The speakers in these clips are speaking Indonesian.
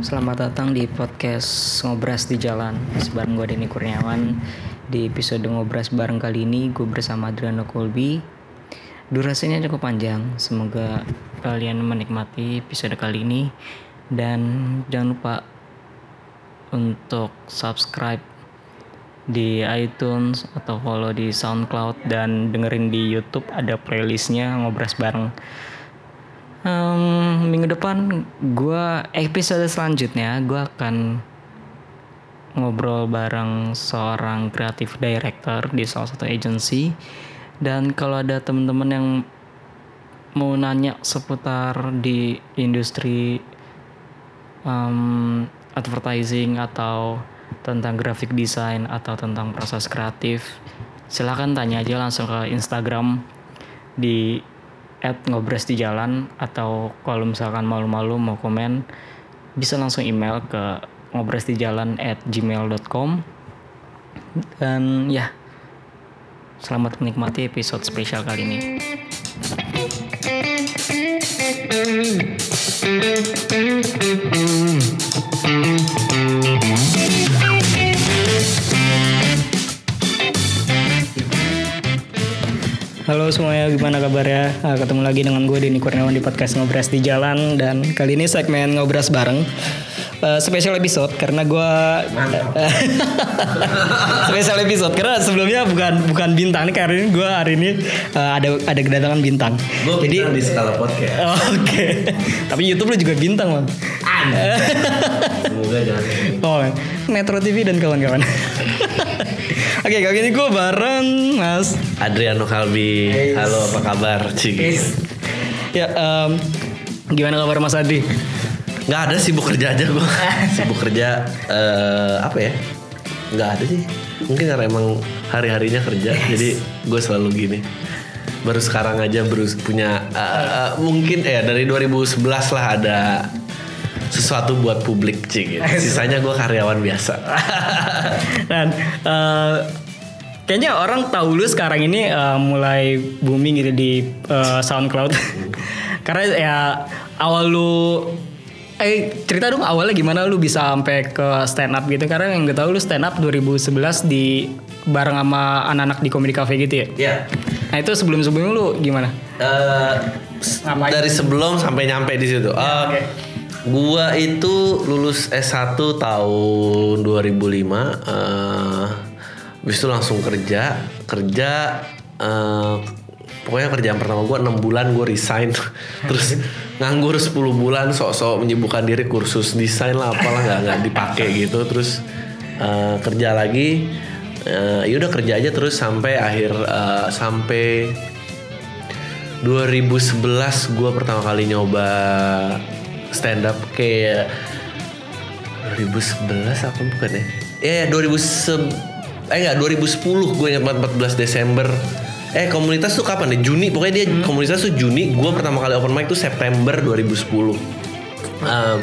Selamat datang di podcast Ngobras di Jalan. Sebareng gue Denny Kurniawan. Di episode Ngobras bareng kali ini Gue bersama Adriano Colby. Durasinya cukup panjang. Semoga kalian menikmati episode kali ini. Dan jangan lupa Untuk subscribe di iTunes atau follow di SoundCloud. Dan dengerin di YouTube ada playlistnya ngobras bareng um, minggu depan gue episode selanjutnya gue akan ngobrol bareng seorang kreatif director di salah satu agency. Dan kalau ada teman-teman yang mau nanya seputar di industri um, advertising atau tentang graphic design atau tentang proses kreatif silahkan tanya aja langsung ke Instagram di at ngobres di jalan atau kalau misalkan malu-malu mau komen bisa langsung email ke ngobres di jalan at gmail.com dan ya selamat menikmati episode spesial kali ini Halo semuanya, gimana kabarnya? Nah, ketemu lagi dengan gue Denny Kurniawan di podcast Ngobras di Jalan dan kali ini segmen Ngobras bareng. Uh, special episode karena gue special episode karena sebelumnya bukan bukan bintang nih karena ini gue hari ini uh, ada ada kedatangan bintang. Gue Jadi di skala podcast. Oh, Oke, okay. tapi YouTube lu juga bintang bang. Semoga jangan. Oh, Metro TV dan kawan-kawan. Oke, kali ini gue bareng Mas Adriano Kalbi. Yes. Halo, apa kabar, Cik? Yes. Ya, um, gimana kabar Mas Adi? Gak ada sibuk kerja aja gue. sibuk kerja uh, apa ya? Gak ada sih. Mungkin karena emang hari-harinya kerja, yes. jadi gue selalu gini. Baru sekarang aja baru punya uh, mungkin ya dari 2011 lah ada sesuatu buat publik cing gitu. sisanya gue karyawan biasa dan uh, kayaknya orang tahu lu sekarang ini uh, mulai booming gitu di uh, SoundCloud karena ya awal lu eh cerita dong awalnya gimana lu bisa sampai ke stand up gitu karena yang gue tahu lu stand up 2011 di bareng sama anak-anak di Comedy Cafe gitu ya. Iya. Yeah. Nah itu sebelum-sebelum lu gimana? Uh, dari sebelum sampai nyampe di situ. Uh, okay Gua itu lulus S1 tahun 2005. Uh, habis itu langsung kerja, kerja uh, pokoknya kerjaan pertama gue 6 bulan gue resign terus nganggur 10 bulan sok-sok menyibukkan diri kursus desain lah apalah nggak nggak dipakai gitu terus uh, kerja lagi uh, ya udah kerja aja terus sampai akhir uh, sampai 2011 gue pertama kali nyoba stand up kayak 2011 apa bukan ya? Ya yeah, 2000 eh enggak 2010 gue ingat 14 Desember. Eh komunitas tuh kapan deh? Juni pokoknya dia hmm. komunitas tuh Juni. Gue pertama kali open mic tuh September 2010. Um,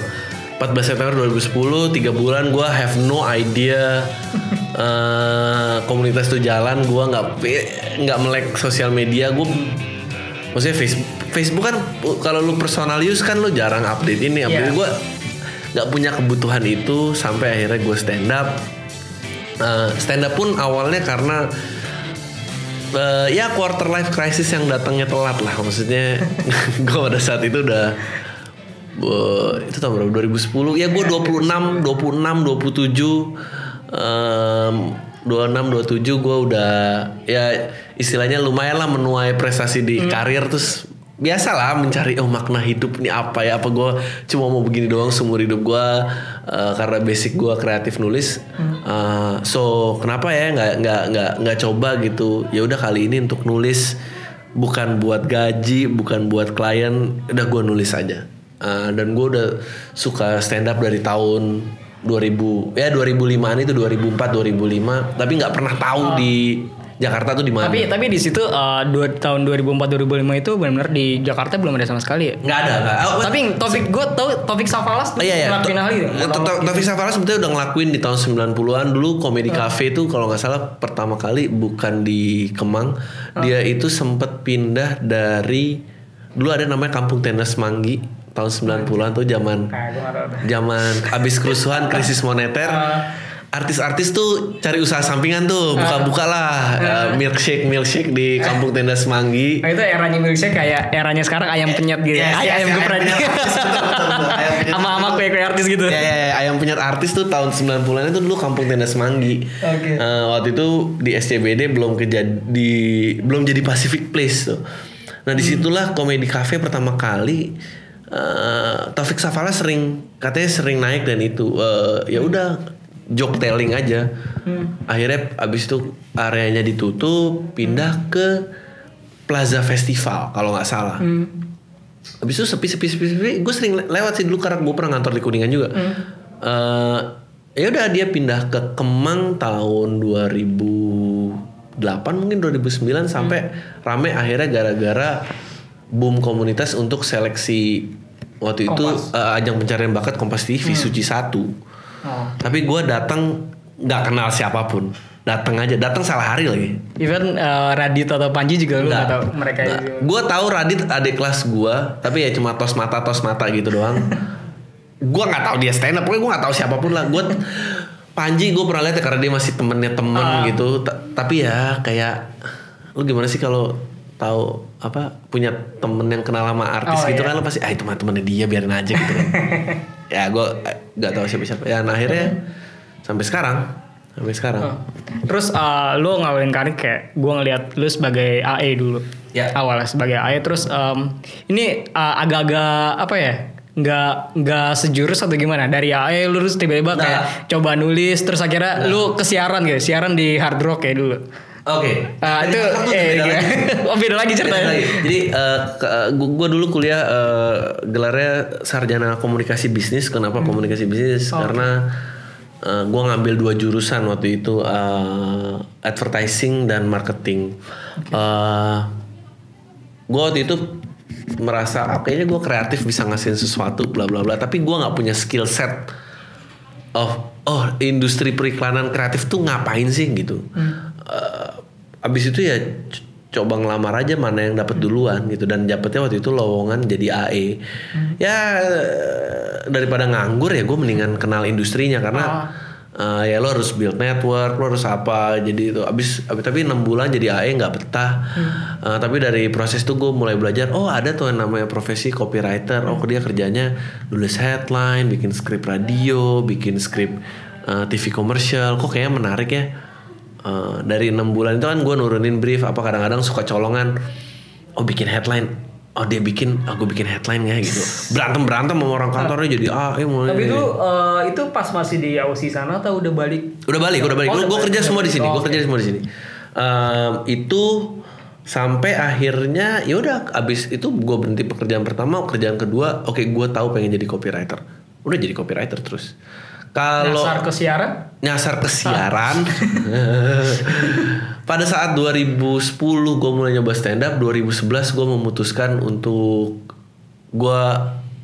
14 September 2010 tiga bulan gue have no idea uh, komunitas tuh jalan gue nggak nggak melek sosial media gue maksudnya Facebook Facebook kan kalau lu personal use kan lu jarang update ini update yeah. gue nggak punya kebutuhan itu sampai akhirnya gue stand up uh, stand up pun awalnya karena uh, ya quarter life crisis yang datangnya telat lah maksudnya gue pada saat itu udah uh, itu tahun berapa 2010 ya gue 26 26 27 um, 26 27 gue udah ya istilahnya lumayan lah menuai prestasi di hmm. karir terus biasalah mencari oh makna hidup ini apa ya? Apa gue cuma mau begini doang seumur hidup gue uh, karena basic gue kreatif nulis. Uh, so kenapa ya nggak nggak nggak nggak coba gitu? Ya udah kali ini untuk nulis. Bukan buat gaji bukan buat klien udah gue nulis aja. Uh, dan gue udah suka stand up dari tahun 2000 ya 2005an itu 2004 2005 tapi nggak pernah tahu oh. di Jakarta tuh di mana? Tapi tapi di situ uh, dua, tahun 2004 2005 itu benar-benar di Jakarta belum ada sama sekali ya? Nggak ada, nggak. Oh, tapi Topik gue tau Topik Safalas tuh oh, iya, iya. ngelakuin hal itu. Topik Safalas sebetulnya udah ngelakuin di tahun 90-an dulu Komedi uh. Cafe itu kalau nggak salah pertama kali bukan di Kemang, uh. dia itu sempat pindah dari dulu ada namanya Kampung Tenas Manggi tahun 90-an tuh zaman Nah, tuh. zaman abis kerusuhan krisis moneter artis-artis tuh cari usaha sampingan tuh buka-buka lah eh, milkshake milkshake di kampung tenda semanggi Nah, itu eranya milkshake kayak eranya sekarang ayam penyet gitu. Yes, Ay- yes, ayam geprek. Sama sama kue-kue artis gitu. Ya, ya, ya, ayam penyet artis tuh tahun 90-an itu dulu kampung tenda semanggi. Oke. Eh, waktu itu di SCBD belum kejadi belum jadi Pacific Place tuh. Nah di situlah komedi cafe pertama kali. eh, Taufik Safala sering katanya sering naik dan itu eh, ya udah joke telling aja. Akhirnya abis itu areanya ditutup, pindah ke Plaza Festival kalau nggak salah. Habis itu sepi sepi sepi sepi, gue sering le- lewat sih dulu karena gue pernah ngantor di Kuningan juga. Eh, ya udah dia pindah ke Kemang tahun 2008 mungkin 2009 sampai rame akhirnya gara-gara boom komunitas untuk seleksi waktu itu eh, ajang pencarian bakat Kompas TV Suci satu. Oh. Tapi gue datang nggak kenal siapa pun, datang aja, datang salah hari lagi. Even eh, Radit atau Panji juga lu Nggak. gak tau mereka itu. Gua tahu Radit adik kelas gua, tapi ya cuma tos mata tos mata gitu doang. gua nggak tahu dia stand up, pokoknya gua nggak tahu siapa pun lah. Gua Panji gue pernah lihat ya karena dia masih temennya temen Ah. gitu. Ta- tapi ya kayak lu gimana sih kalau tahu apa punya temen yang kenal sama artis Oh, gitu iya. kan lu pasti ah itu mah temennya dia biarin aja gitu kan. ya gue nggak tahu siapa siapa. Ya nah akhirnya sampai sekarang sampai sekarang. Oh. Terus eh, lu ngawalin karir kayak gue ngeliat lu sebagai AE dulu. Ya. Awalnya sebagai AE terus em, ini eh, agak-agak apa ya? nggak nggak sejurus atau gimana dari AE lu terus tiba-tiba Nah. kayak coba nulis terus akhirnya lu ke siaran gitu siaran di hard rock ya dulu Oke. Ah, Dari itu eh beda lagi. oh beda lagi Beda ceritanya lagi. Jadi gue dulu kuliah eh, gelarnya sarjana komunikasi bisnis. Kenapa komunikasi bisnis? Karena gue ngambil dua jurusan waktu itu eh, advertising dan marketing. gue waktu itu merasa ah, kayaknya gue kreatif bisa ngasihin sesuatu bla bla bla. Tapi gue nggak punya skill set oh oh industri periklanan kreatif tuh ngapain sih gitu. Eh, abis itu ya coba ngelamar aja mana yang dapat duluan gitu dan dapetnya waktu itu lowongan jadi AE. Ya eh, daripada nganggur ya gue mendingan kenal industrinya karena eh, ya lo harus build network, lo harus apa. Jadi itu abis, abis tapi enam bulan jadi AE nggak betah. Eh, tapi dari proses itu gue mulai belajar. Oh ada tuh yang namanya profesi copywriter. Oh dia kerjanya nulis headline, bikin skrip radio, bikin skrip eh, TV komersial. Kok kayaknya menarik ya. Eh, dari enam bulan itu kan gue nurunin brief. Apa kadang-kadang suka colongan. Oh bikin headline. Oh dia bikin, aku bikin headline ya gitu. Berantem berantem sama orang kantornya jadi ah, eh mulai. tapi itu eh, itu pas masih di Aussie sana atau udah balik Udah balik, udah balik. Oh, gue kerja semua di sini. Oh, gue kerja semua di sini. Itu sampai akhirnya ya udah abis itu gue berhenti pekerjaan pertama, pekerjaan kedua, oke gue tahu pengen jadi copywriter. Udah jadi copywriter terus. Kalau Nyasar ke siaran? Nyasar ke siaran. Pada saat 2010 gue mulai nyoba stand up, 2011 gue memutuskan untuk gue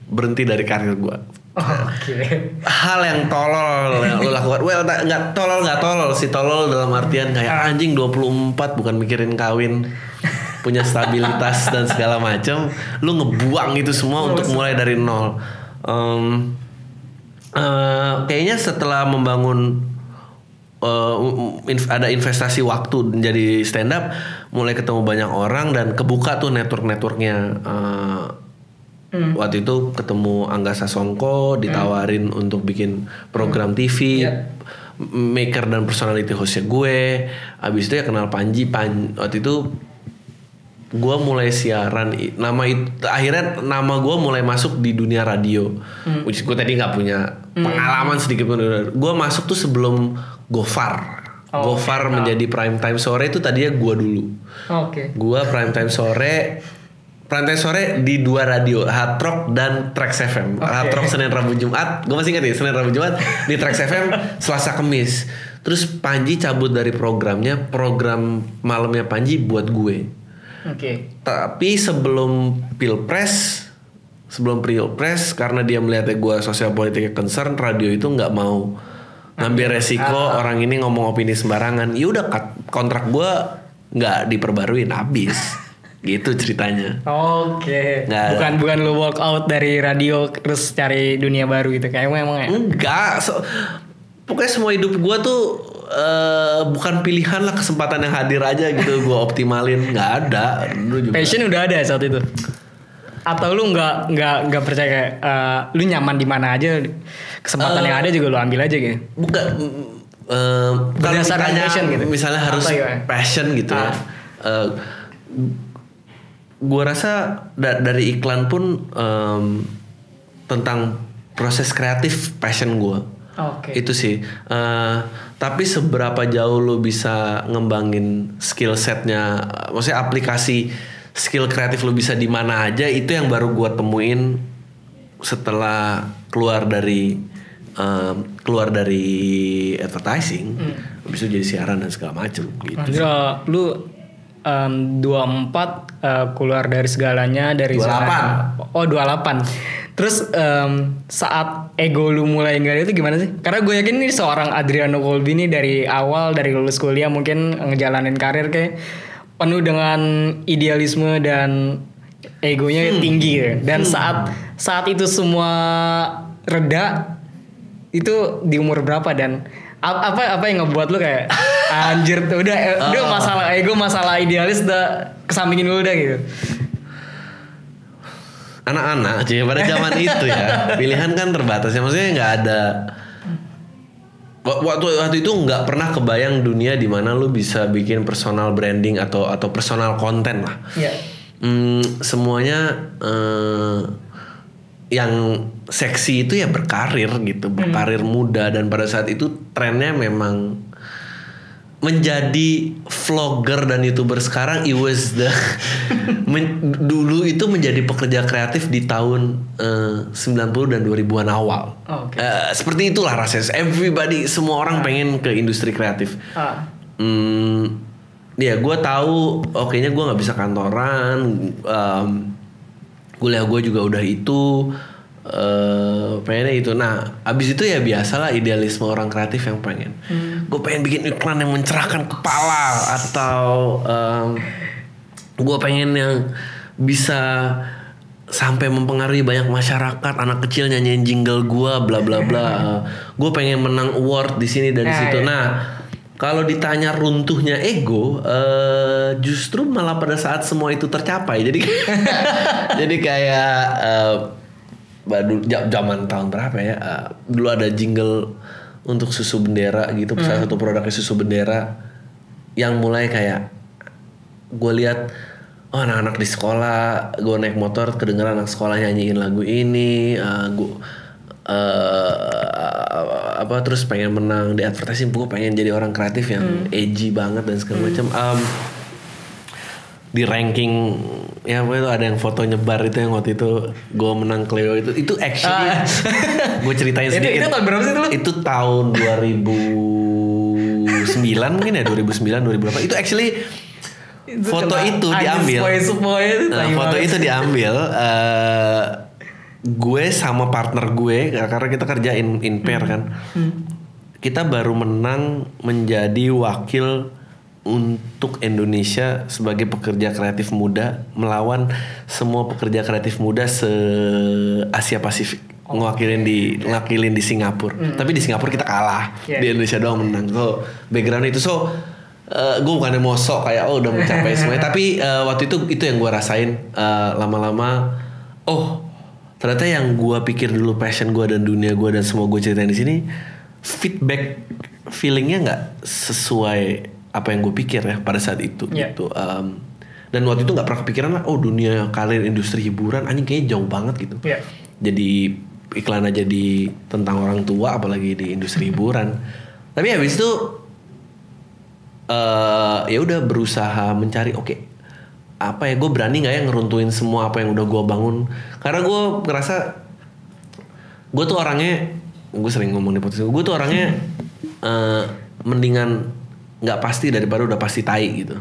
berhenti dari karir gue. Oh, oke. Hal yang tolol yang lo lakukan. Well, nggak tolol nggak tolol sih. Tolol dalam artian kayak anjing 24 bukan mikirin kawin. Punya stabilitas dan segala macam lu ngebuang itu semua untuk mulai dari nol. Em, eh, kayaknya setelah membangun eh, inv- ada investasi waktu menjadi stand up mulai ketemu banyak orang dan kebuka tuh network networknya waktu itu ketemu Angga Sasongko ditawarin untuk bikin program TV Iya. maker dan personality hostnya gue. Abis itu ya kenal Panji Pan waktu itu gue mulai siaran nama itu akhirnya nama gue mulai masuk di dunia radio. Which gue tadi nggak punya pengalaman sedikit pun. Gue masuk tuh sebelum Gofar. Oh, Gofar menjadi prime time sore itu tadinya gue dulu. Oke. Gue prime time sore prime time sore di dua radio Hard Rock dan Trax FM Hard Rock Senin Rabu Jumat. Gue masih ingat ya Senin Rabu Jumat di Trax FM Selasa Kemis. Terus Panji cabut dari programnya program malamnya Panji buat gue oke tapi sebelum pilpres sebelum pilpres karena dia melihatnya gue sosial politiknya concern radio itu nggak mau ngambil resiko orang ini ngomong opini sembarangan ya udah kontrak gue nggak diperbaruin habis gitu ceritanya Oke. Nggak ada. Bukan bukan lu walk out dari radio terus cari dunia baru gitu kayak emang emang ya. enggak so- pokoknya semua hidup gua tuh eh, bukan pilihan lah kesempatan yang hadir aja gitu gua optimalin nggak ada Lu juga Passion udah ada saat itu. Atau lu nggak nggak nggak percaya kayak eh, lu nyaman di mana aja kesempatan Eh, yang ada juga lu ambil aja gitu. bukan eh, kalau Berdasarkan ditanya passion gitu. misalnya harus passion gitu ya Ah. Eh, gua rasa da- dari iklan pun em, tentang proses kreatif passion gua Oke. itu sih. Eh, tapi seberapa jauh lu bisa ngembangin skill setnya maksudnya aplikasi skill kreatif lu bisa di mana aja itu yang baru gua temuin setelah keluar dari em, keluar dari advertising. Habis itu jadi siaran dan segala macem gitu. Uh, lu um, 24 uh, keluar dari segalanya dari 28. zona- Oh 28 Terus um, saat ego lu mulai enggak ada itu gimana sih? Karena gue yakin nih seorang Adriano Colby nih dari awal dari lulus kuliah mungkin ngejalanin karir kayak penuh dengan idealisme dan egonya tinggi ya. Dan saat saat itu semua reda itu di umur berapa dan? Apa apa yang ngebuat lu kayak anjir udah eh, udah masalah ego masalah idealis udah kesampingin dulu udah gitu anak-anak sih pada zaman itu ya. Pilihan kan terbatas ya. Maksudnya nggak ada. Wa- waktu waktu itu nggak pernah kebayang dunia di mana lu bisa bikin personal branding atau atau personal konten lah. Iya. Hmm, semuanya eh, yang seksi itu ya berkarir gitu. Berkarir muda. Dan pada saat itu trennya memang menjadi vlogger dan youtuber sekarang it was the men- dulu itu menjadi pekerja kreatif di tahun eh, 90 dan 2000-an awal. Oh, oke. Eh, seperti itulah rasanya. Everybody semua orang pengen ke industri kreatif. Ah. Hmm, ya gue tahu, oh kayaknya gue nggak bisa kantoran. em, kuliah gue juga udah itu. Eh pengennya itu. Nah, abis itu ya biasalah idealisme orang kreatif yang pengen. Gue pengen bikin iklan yang mencerahkan kepala atau gue pengen yang bisa sampai mempengaruhi banyak masyarakat anak kecil nyanyiin jingle gua bla bla bla gue pengen menang award di sini dan di Ya, situ ya. nah kalau ditanya runtuhnya ego eh, justru malah pada saat semua itu tercapai jadi jadi kayak eh, baru ja- zaman tahun berapa ya? Eh, dulu ada jingle untuk susu bendera gitu salah satu produknya susu bendera yang mulai kayak gue lihat oh anak-anak di sekolah gue naik motor kedengeran anak sekolah nyanyiin lagu ini gue apa terus pengen menang di advertising gue pengen jadi orang kreatif yang edgy banget dan segala macam. Em, di ranking ya itu ada yang foto nyebar itu yang waktu itu gue menang Cleo itu. Itu actually gue ceritain Itu- sedikit. itu tahun berapa sih itu lu? itu tahun 2009 mungkin ya 2009 2008 itu actually foto itu diambil. Sepoi-sepoi itu Nah, foto banget. itu diambil eh, gue sama partner gue karena kita kerja in, in pair kan. Kita baru menang menjadi wakil untuk Indonesia sebagai pekerja kreatif muda melawan semua pekerja kreatif muda se Asia Pasifik ngewakilin di ngwakilin di Singapura. Tapi di Singapura kita kalah. Yeah. di Indonesia doang menang. So background itu so eh, gue bukannya mau sok kayak oh udah mencapai semuanya. Tapi eh, waktu itu itu yang gue rasain eh, lama-lama oh ternyata yang gue pikir dulu passion gue dan dunia gue dan semua gue ceritain di sini feedback feelingnya nggak sesuai apa yang gue pikir ya pada saat itu Yeah. gitu. Em, dan waktu itu nggak pernah kepikiran lah oh dunia karir industri hiburan anjing kayaknya jauh banget gitu. Iya. jadi iklan aja di tentang orang tua apalagi di industri hiburan. Tapi habis itu eh ya udah berusaha mencari oke apa ya gue berani nggak ya ngeruntuhin semua apa yang udah gue bangun? Karena gue ngerasa gue tuh orangnya gue sering ngomong di podcast gue tuh orangnya eh, mendingan nggak pasti daripada udah pasti tai gitu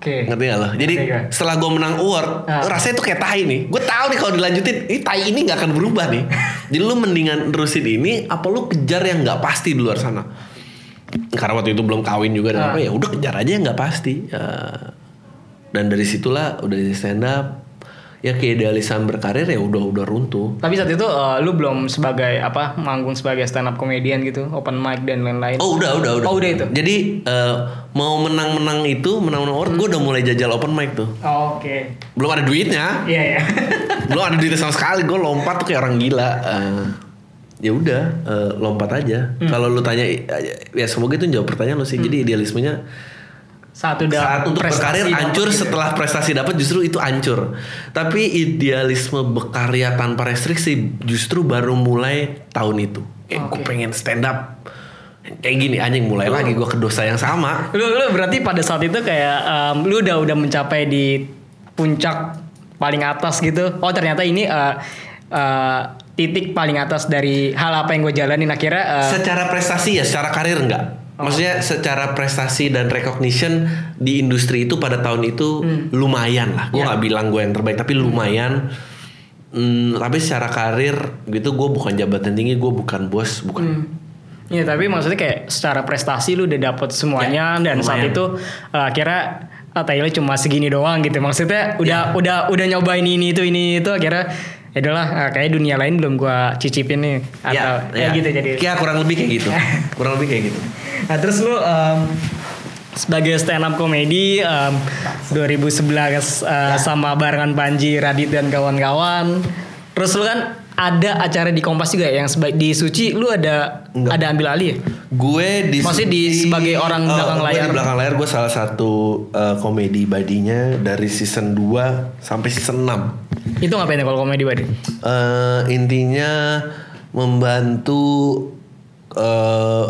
Oke. ngerti gak lo? Jadi gue. setelah gue menang award, Ah. rasanya tuh kayak tai nih. Gue tahu nih kalau dilanjutin, ini tai ini nggak akan berubah nih. Jadi lu mendingan terusin ini, apa lu kejar yang nggak pasti di luar sana? Karena waktu itu belum kawin juga dan Ah. apa ya, udah kejar aja yang nggak pasti. Ya, dan dari situlah udah di stand up ya keidealisan berkarir ya udah udah runtuh Tapi saat itu eh, lu belum sebagai apa manggung sebagai stand up comedian gitu, open mic dan lain-lain. oh udah udah udah Oh, udah itu? jadi eh, mau menang-menang itu menang-menang award gue udah mulai jajal open mic tuh Oh, Oke. belum ada duitnya Iya ya. belum ada duitnya sama sekali gue lompat tuh kayak orang gila Eh, ya udah eh, lompat aja Hmm. kalau lu tanya ya semoga itu jawab pertanyaan lu sih jadi idealismenya Saat udah saat untuk berkarir hancur gitu setelah prestasi dapat justru itu hancur tapi idealisme berkarya tanpa restriksi justru baru mulai tahun itu kayak gue Oke. pengen stand up kayak gini anjing mulai lagi gue ke dosa yang sama Lu, lu berarti pada saat itu kayak em, lu udah udah mencapai di puncak paling atas gitu. Oh ternyata ini eh, eh, titik paling atas dari hal apa yang gue jalanin akhirnya. eh, secara prestasi ya secara karir enggak maksudnya secara prestasi dan recognition di industri itu pada tahun itu lumayan lah. Gue nggak bilang gue yang terbaik tapi lumayan. Hmm, tapi secara karir gitu gue bukan jabatan tinggi gue bukan bos bukan. Hmm. Iya tapi maksudnya kayak secara prestasi lu udah dapet semuanya Ya, dan saat lumayan. itu uh, akhirnya ah, Taylor cuma segini doang gitu. Maksudnya udah udah udah nyobain ini itu ini itu akhirnya ya udahlah ah, kayak dunia lain belum gua cicipin nih atau ya, gitu jadi. Ya kurang lebih kayak gitu. Kurang lebih kayak gitu. Nah terus lu um, sebagai stand up comedy um, 2011 uh, sama barengan Panji Radit dan kawan-kawan terus lu kan ada acara di Kompas juga ya, yang sebagai di Suci lu ada Enggak. ada ambil alih ya? gue di Maksudnya di- sebagai orang Oh, belakang layar. di belakang layar gue salah satu uh, komedi badinya dari season 2 sampai season 6 Itu ngapain ya kalau komedi Badi? Eh, intinya membantu eh,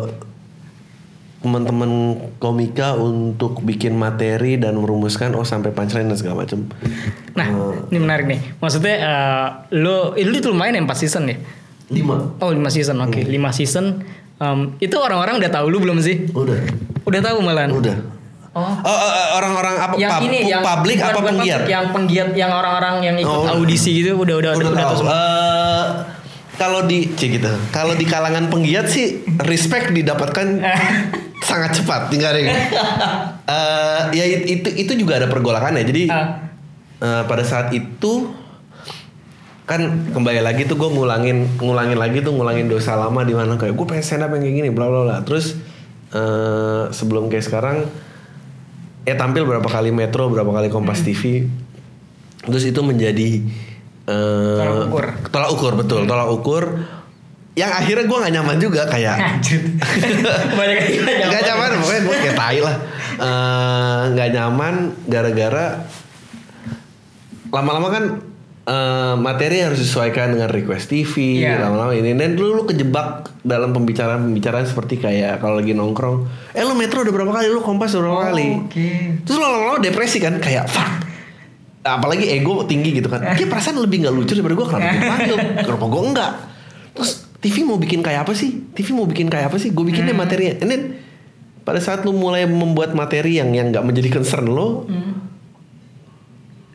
teman-teman komika untuk bikin materi dan merumuskan oh sampai punchline dan segala macam. Nah, ini menarik nih. Maksudnya eh, lo lu itu lumayan ya 4 season ya? Lima. Oh 5 season, oke. 5 season. Em, itu orang-orang udah tahu lu belum sih? Udah. Udah tahu malahan. Udah. Oh. Oh, eh, eh, orang-orang apa? Yang pub- ini yang publik bukan- apa bukan penggiat? publik, Yang penggiat yang orang-orang yang ikut Oh, audisi gitu udah udah Udah udah, tahu. tahu semua. Eh, kalau di cik gitu. Kalau di kalangan penggiat sih respect didapatkan sangat cepat tinggal deh. Eh, ya it- itu itu juga ada pergolakan ya. Jadi Ah. eh, pada saat itu kan kembali lagi tuh gue ngulangin ngulangin lagi tuh ngulangin dosa lama di mana kayak gue pengen stand up yang kayak gini bla bla bla terus eh, sebelum kayak sekarang ya tampil berapa kali Metro berapa kali Kompas TV terus itu menjadi eh, Tolak ukur. tolak ukur betul tolak ukur yang akhirnya gue nggak nyaman juga kayak. Banyak yang nggak nyaman pokoknya gue kayak tai lah Eh, nggak nyaman gara-gara lama-lama kan eh, materi harus disesuaikan dengan request TV Iya. lama-lama ini dan lu, lu kejebak dalam pembicaraan-pembicaraan seperti kayak kalau lagi nongkrong eh lu metro udah berapa kali lu kompas udah berapa kali Oke. terus lama-lama depresi kan kayak fuck apalagi ego tinggi gitu kan. Kayak perasaan lebih nggak lucu daripada gue kenapa dipanggil kenapa gue enggak? Terus TV mau bikin kayak apa sih? TV mau bikin kayak apa sih? Gue bikinnya materinya and then pada saat lu mulai membuat materi yang yang nggak menjadi concern lo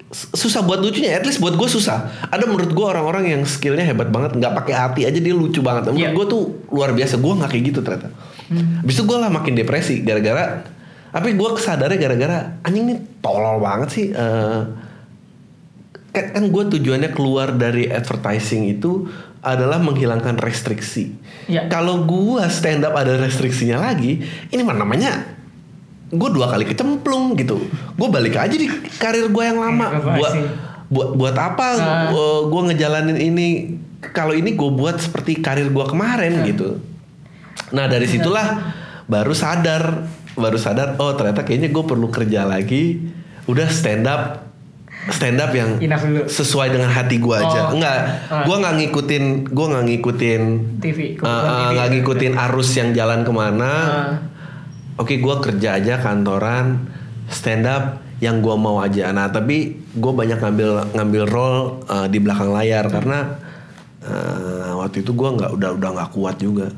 s- susah buat lucunya. At least buat gue susah. Ada menurut gue orang-orang yang skillnya hebat banget nggak pakai hati aja dia lucu banget. Menurut Iya. gue tuh luar biasa. Gue nggak kayak gitu ternyata. Habis itu gue lah makin depresi gara-gara tapi gue kesadarnya gara-gara anjing nih tolol banget sih eh, kan, kan gue tujuannya keluar dari advertising itu adalah menghilangkan restriksi. Iya. Kalau gue stand up ada restriksinya lagi, ini mana namanya? Gue dua kali kecemplung gitu. Gue balik aja di karir gue yang lama. Apa Buat buat buat apa? Ah. gue ngejalanin ini? Kalau ini gue buat seperti karir gue kemarin gitu. Nah dari situlah baru sadar, baru sadar. Oh ternyata kayaknya gue perlu kerja lagi. Udah stand up, stand up yang sesuai dengan hati gue aja. Oh. Enggak, Ah. gue nggak ngikutin, gue nggak ngikutin, TV, eh, TV. nggak ngikutin arus yang jalan ke mana. Ah. Oke, gue kerja aja kantoran, stand up yang gue mau aja. Nah, tapi gue banyak ngambil ngambil role eh, di belakang layar karena eh, waktu itu gue nggak udah udah nggak kuat juga.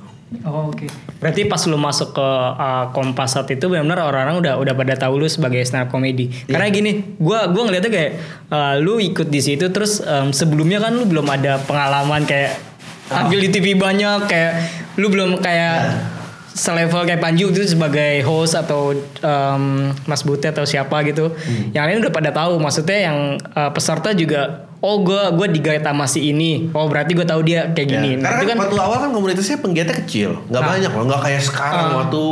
Oh, oke. Berarti pas lu masuk ke uh, Kompas saat itu benar-benar orang-orang udah udah pada tahu lu sebagai stand up comedy. Iya. Karena gini, gua gua ngeliatnya kayak uh, lu ikut di situ terus um, sebelumnya kan lu belum ada pengalaman kayak Oh. ambil di TV banyak kayak lu belum kayak selevel kayak Panji itu sebagai host atau em, Mas Butet atau siapa gitu. Hmm. Yang lain udah pada tahu. Maksudnya yang eh, peserta juga oh gue gue digait sama si ini. Oh berarti gue tahu dia kayak gini. Ya, Nah, karena kan, waktu awal kan komunitasnya penggiatnya kecil, nggak Nah. banyak loh, nggak kayak sekarang. Ah. Waktu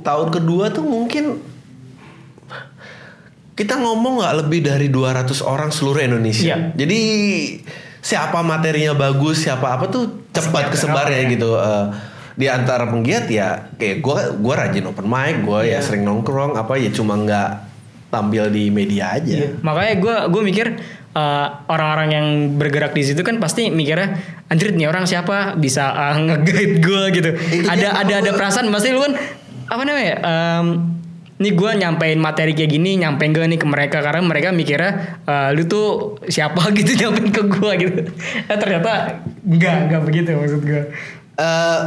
tahun kedua tuh mungkin kita ngomong nggak lebih dari 200 orang seluruh Indonesia. Iya. Jadi siapa materinya bagus, siapa apa tuh cepat kesebarnya ya. gitu. Eh, di antara penggiat ya kayak gue gue rajin open mic, gue Iya. ya sering nongkrong apa ya cuma nggak tampil di media aja. Iya. Makanya gue gue mikir eh, orang-orang yang bergerak di situ kan pasti mikirnya anjir nih orang siapa bisa uh, nge-guide gue gitu. Itu ada ada ada perasaan pasti lu kan apa namanya? em, nih gue nyampein materi kayak gini nyampein gak nih ke mereka karena mereka mikirnya eh, lu tuh siapa gitu nyampein ke gue gitu. Eh, ternyata enggak enggak begitu maksud gue. Eh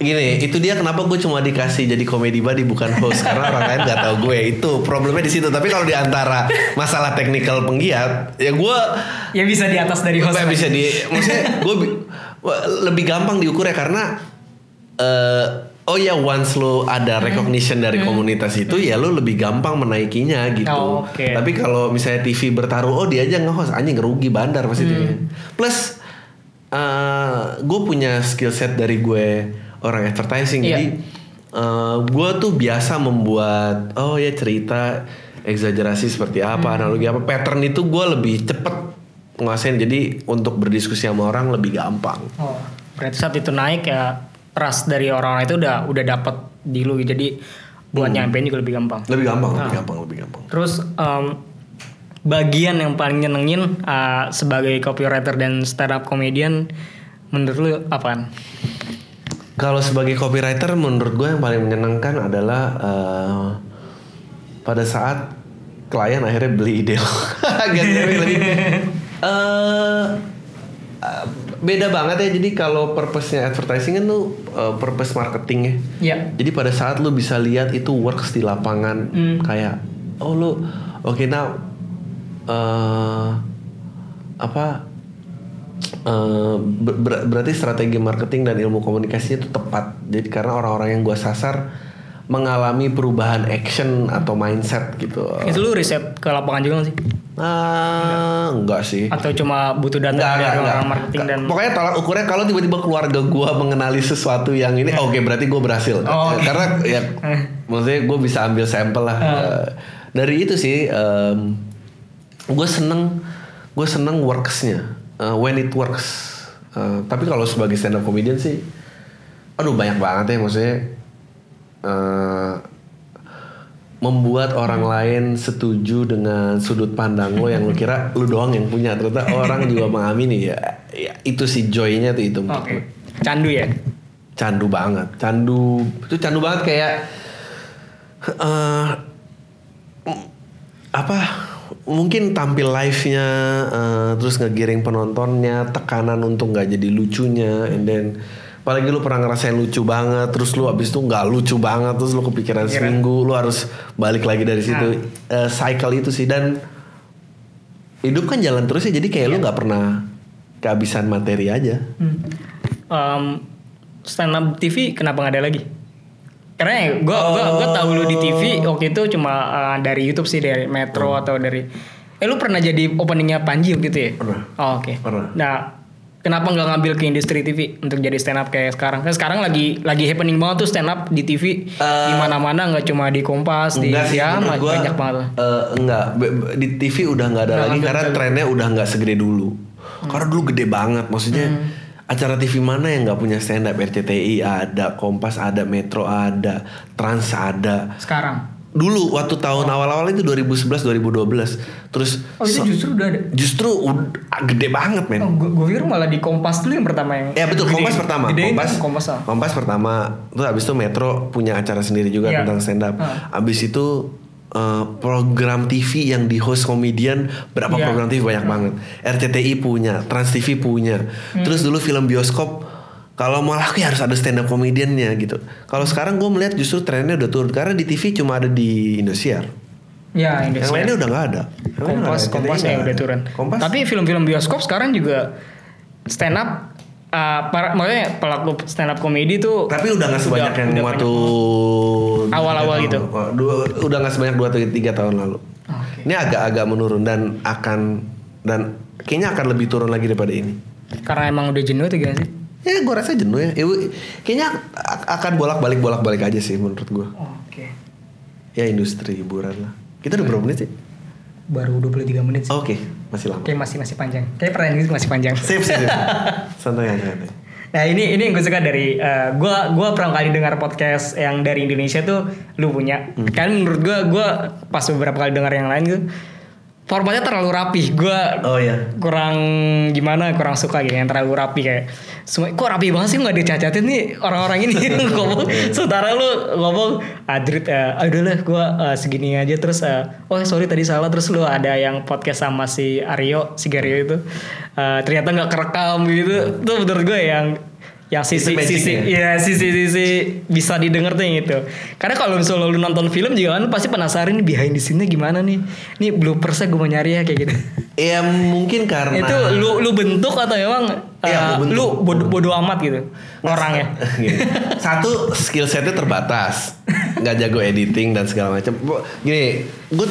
gini, itu dia kenapa gue cuma dikasih jadi komedi buddy bukan host karena orang lain nggak tahu gue itu problemnya di situ. Tapi kalau di antara masalah teknikal penggiat, ya gue Ya bisa di atas dari host. bisa di, maksudnya gue lebih gampang diukur ya karena eh oh ya once lo ada recognition dari komunitas itu ya lo lebih gampang menaikinya gitu. Oh, oke. Tapi kalau misalnya TV bertaruh, oh dia aja nge-host anjing rugi bandar pasti TV. Plus gue punya skill set dari gue orang advertising. Iya. jadi gue tuh biasa membuat oh ya cerita eksagerasi seperti apa analogi apa. Pattern itu gue lebih cepet nguasain jadi untuk berdiskusi sama orang lebih gampang. Oh, berarti saat itu naik ya trust dari orang-orang itu udah udah dapat di lu. Jadi buat nyampein juga lebih gampang. lebih gampang lebih gampang lebih gampang. Terus em, bagian yang paling nyenengin uh, sebagai copywriter dan stand up comedian menurut lu apaan? Kalau sebagai copywriter menurut gue yang paling menyenangkan adalah eh, pada saat klien akhirnya beli ide lo. Gak lebih lebih. Eh, eh, beda banget ya. Jadi kalau purpose-nya advertising kan tuh eh, purpose marketingnya. Ya. Jadi pada saat lu bisa lihat itu works di lapangan kayak oh lu oke now eh apa eh, ber- ber- berarti strategi marketing dan ilmu komunikasinya itu tepat. Jadi karena orang-orang yang gua sasar mengalami perubahan action atau mindset gitu. Itu lu riset ke lapangan juga gak sih? Ah, enggak sih. Atau cuma butuh data Enggak, dari enggak, orang enggak. marketing dan Pokoknya tolak ukurnya kalau tiba-tiba keluarga gua mengenali sesuatu yang ini, oke berarti gue berhasil. Oh, oke. Karena ya, maksudnya gue bisa ambil sampel lah. Eh, Dari itu sih, gue seneng, gue seneng worksnya, eh, when it works. Eh, tapi kalau sebagai stand up comedian sih, aduh banyak banget ya maksudnya. eh, membuat orang lain setuju dengan sudut pandang lo yang lo kira lu doang yang punya ternyata orang juga mengamini ya, ya itu si joynya tuh itu menurut gue. Candu ya? candu banget candu itu candu banget kayak m- apa mungkin tampil live-nya eh, terus ngegiring penontonnya tekanan untuk nggak jadi lucunya and then apalagi lu pernah ngerasain lucu banget terus lu abis itu nggak lucu banget terus lu kepikiran seminggu lu harus balik lagi dari situ. Eh, cycle itu sih dan hidup kan jalan terus ya jadi kayak lu nggak pernah kehabisan materi aja. Em, stand up TV kenapa nggak ada lagi? Karena ya gue gua, gua tahu lu di TV waktu itu cuma eh, dari YouTube sih dari Metro atau dari eh lu pernah jadi openingnya Panji waktu itu ya? Pernah. Oh, Oke. Pernah. Nah kenapa nggak ngambil ke industri TV untuk jadi stand up kayak sekarang? Kan sekarang lagi lagi happening banget tuh stand up di TV di mana-mana nggak cuma di Kompas di sih, ya gua, banyak banget. eh, enggak, di TV udah nggak ada Udah lagi karena trennya udah nggak segede dulu. Karena dulu gede banget, maksudnya acara TV mana yang nggak punya stand up? RCTI ada, Kompas ada, Metro ada, Trans ada. Sekarang. Dulu waktu tahun awal-awal itu 2011 2012. Terus Oh itu so- justru udah ada. justru ud- gede banget, men. Oh, gue pikir malah di Kompas dulu yang pertama yang. Ya betul gede- Kompas pertama. gedein Kompas, tuh Kompas. ah. Kompas pertama. Terus abis itu Metro punya acara sendiri juga Iya. tentang stand up. Ah. Abis itu eh, program TV yang di host komedian berapa Iya. program TV banyak banget. RCTI punya, Trans TV punya. Hmm. Terus dulu film bioskop kalau mau laku ya harus ada stand up komediannya gitu. Kalau sekarang gue melihat justru trennya udah turun karena di TV cuma ada di Indosiar. Ya, Yang Indonesia. lainnya udah nggak ada. Yang Kompas. Kompas ya nggak udah turun. Kompas Tapi film-film bioskop sekarang juga stand up eh, para, maksudnya pelaku stand up comedy tuh Tapi udah nggak sebanyak Udah- yang udah waktu Awal-awal gitu. Dua, udah nggak sebanyak dua atau tiga tahun lalu. Oke. Ini agak-agak menurun dan akan dan kayaknya akan lebih turun lagi daripada ini. karena emang udah jenuh tuh gimana sih? Ya gue rasa jenuh ya. Ibu, kayaknya akan bolak-balik bolak-balik aja sih menurut gue. Oke. Ya industri hiburan lah. Kita udah berapa menit sih? Baru 23 menit sih. Oke, masih lama. Oke masih masih panjang. Kayak pertanyaan ini masih panjang. Sip, sip, sip. santai aja, santai. Nah ini ini yang gue suka dari eh, gua gua pertama kali dengar podcast yang dari Indonesia tuh lu punya. Kan menurut gua gua pas beberapa kali dengar yang lain tuh formatnya terlalu rapi. Gua Oh ya. kurang gimana kurang suka gitu yang terlalu rapi kayak semua kok rapi banget sih nggak dicacatin nih orang-orang ini ngomong sementara lu ngomong adrit eh ah, udahlah gua eh, segini aja terus eh, oh sorry tadi salah terus lu ada yang podcast sama si Aryo si Gario itu eh, ternyata nggak kerekam gitu tuh menurut gue yang yang sisi sisi ya? Sisi sisi bisa didengar tuh yang itu karena kalau misalnya lu nonton film juga kan pasti penasaran nih behind the scene-nya gimana nih? Nih bloopersnya gue mau nyari ya kayak gitu. Ya mungkin karena itu lu lu bentuk atau emang Iya, uh, lu bodo, bodo amat gitu orangnya? Gini. Satu skill setnya terbatas, nggak jago editing dan segala macam. Gini, gue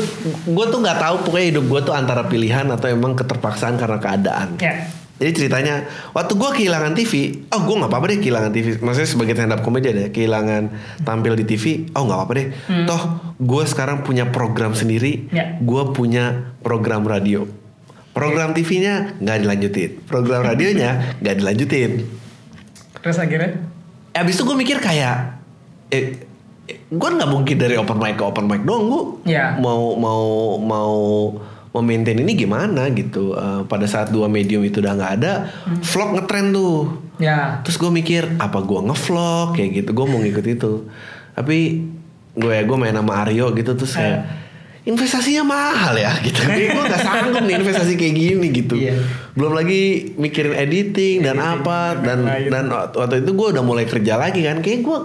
gue tuh nggak tahu pokoknya hidup gue tuh antara pilihan atau emang keterpaksaan karena keadaan. ya Jadi ceritanya waktu gue kehilangan TV, oh gue nggak apa-apa deh kehilangan TV. Maksudnya sebagai stand up comedian ya, kehilangan tampil di TV, oh nggak apa-apa deh. Toh gue sekarang punya program sendiri, Ya. gue punya program radio. Program TV-nya nggak dilanjutin, program radionya nggak dilanjutin. terus akhirnya Abis itu gue mikir kayak, eh, gue nggak mungkin dari open mic ke open mic dong, gue Ya. mau mau mau memaintain ini gimana gitu. Eh, pada saat dua medium itu udah nggak ada, vlog ngetren tuh. ya Terus gue mikir apa gue ngevlog kayak gitu, gue mau ngikut itu. Tapi gue ya gue main sama Aryo gitu terus kayak investasinya mahal ya gitu. Gue gak sanggup nih investasi kayak gini gitu. Iya. Belum lagi mikirin editing dan apa dan dan waktu itu gue udah mulai kerja lagi kan. Kayak gue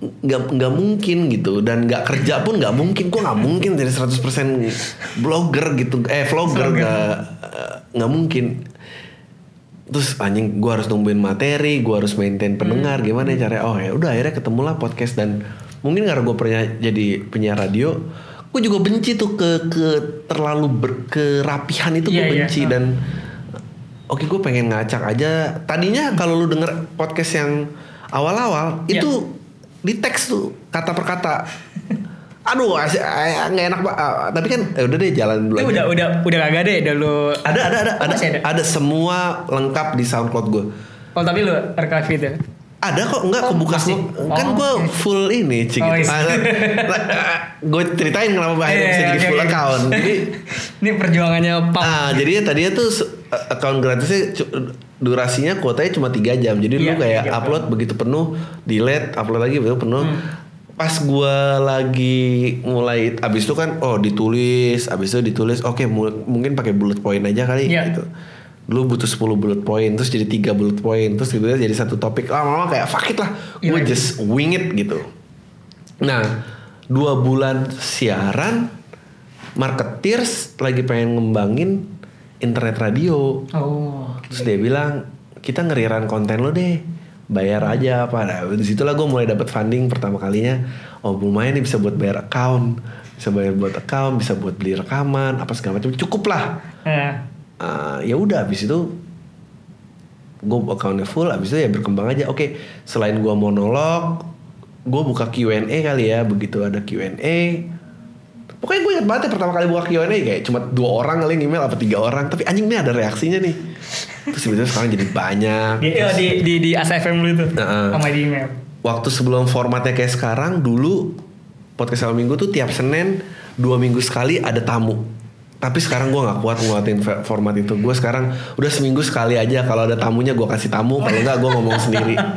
nggak nggak mungkin gitu. Dan nggak kerja pun nggak mungkin. Gue nggak mungkin jadi 100% blogger gitu. Eh vlogger nggak nggak mungkin. Terus anjing gue harus nungguin materi gue harus maintain pendengar. Gimana ya caranya oh ya udah akhirnya ketemulah podcast. Dan mungkin karena gue pernah jadi penyiar radio gue juga benci tuh ke ke terlalu berkerapihan itu gue Iya, iya. benci. Dan oke gue pengen ngacak aja. Tadinya kalau lu denger podcast yang awal-awal Iya. itu di teks tuh kata per kata aduh eh, nggak enak pak Ah, tapi kan eh, udah deh jalan dulu udah udah udah kagak deh udah lu Ada ada ada Oh, ada, ada? ada semua lengkap di SoundCloud gue. oh tapi lu archive itu Ada kok enggak Oh, kebuka semua. Kan Oh, gue oke. full ini cik. Oh, iya. gue ceritain kenapa akhirnya Iya, bisa jadi oke, full oke. account. Jadi ini perjuangannya pak ah jadinya tadinya tuh se- account gratisnya durasinya kuotanya cuma 3 jam. Jadi Iya, lu kayak tiga jam. upload begitu penuh, delete, upload lagi begitu penuh. Hmm. Pas gue lagi mulai abis itu kan oh ditulis, abis itu ditulis oke mu- mungkin pakai bullet point aja kali Iya. gitu. Dulu butuh 10 bullet point terus jadi tiga bullet point terus gitu jadi satu topik lama-lama kayak fuck it lah Iya, gue iya. just wing it gitu nah dua bulan siaran marketeers lagi pengen ngembangin internet radio. Oh. Terus dia bilang kita ngeriran konten lo deh bayar aja apa. Nah di situlah gue mulai dapat funding pertama kalinya. Oh lumayan nih bisa buat bayar account bisa bayar buat account bisa buat beli rekaman apa segala macam. Cukup lah. Eh, Ah, ya udah habis itu gue accountnya full habis itu ya berkembang aja. Oke selain gue monolog gue buka Q&A kali ya. Begitu ada Q&A pokoknya gue ingat banget ya pertama kali buka Q&A kayak cuma dua orang kali email apa tiga orang. Tapi anjing nih ada reaksinya nih. Terus tiba-tiba sekarang jadi banyak. Di, eh, di di di ASFM lu itu Heeh. sama di email. Waktu sebelum formatnya kayak sekarang dulu podcast awal minggu tuh tiap Senin dua minggu sekali ada tamu. Tapi sekarang gue nggak kuat nguatin format itu. Gue sekarang udah seminggu sekali aja kalau ada tamunya gue kasih tamu kalau nggak gue ngomong sendiri.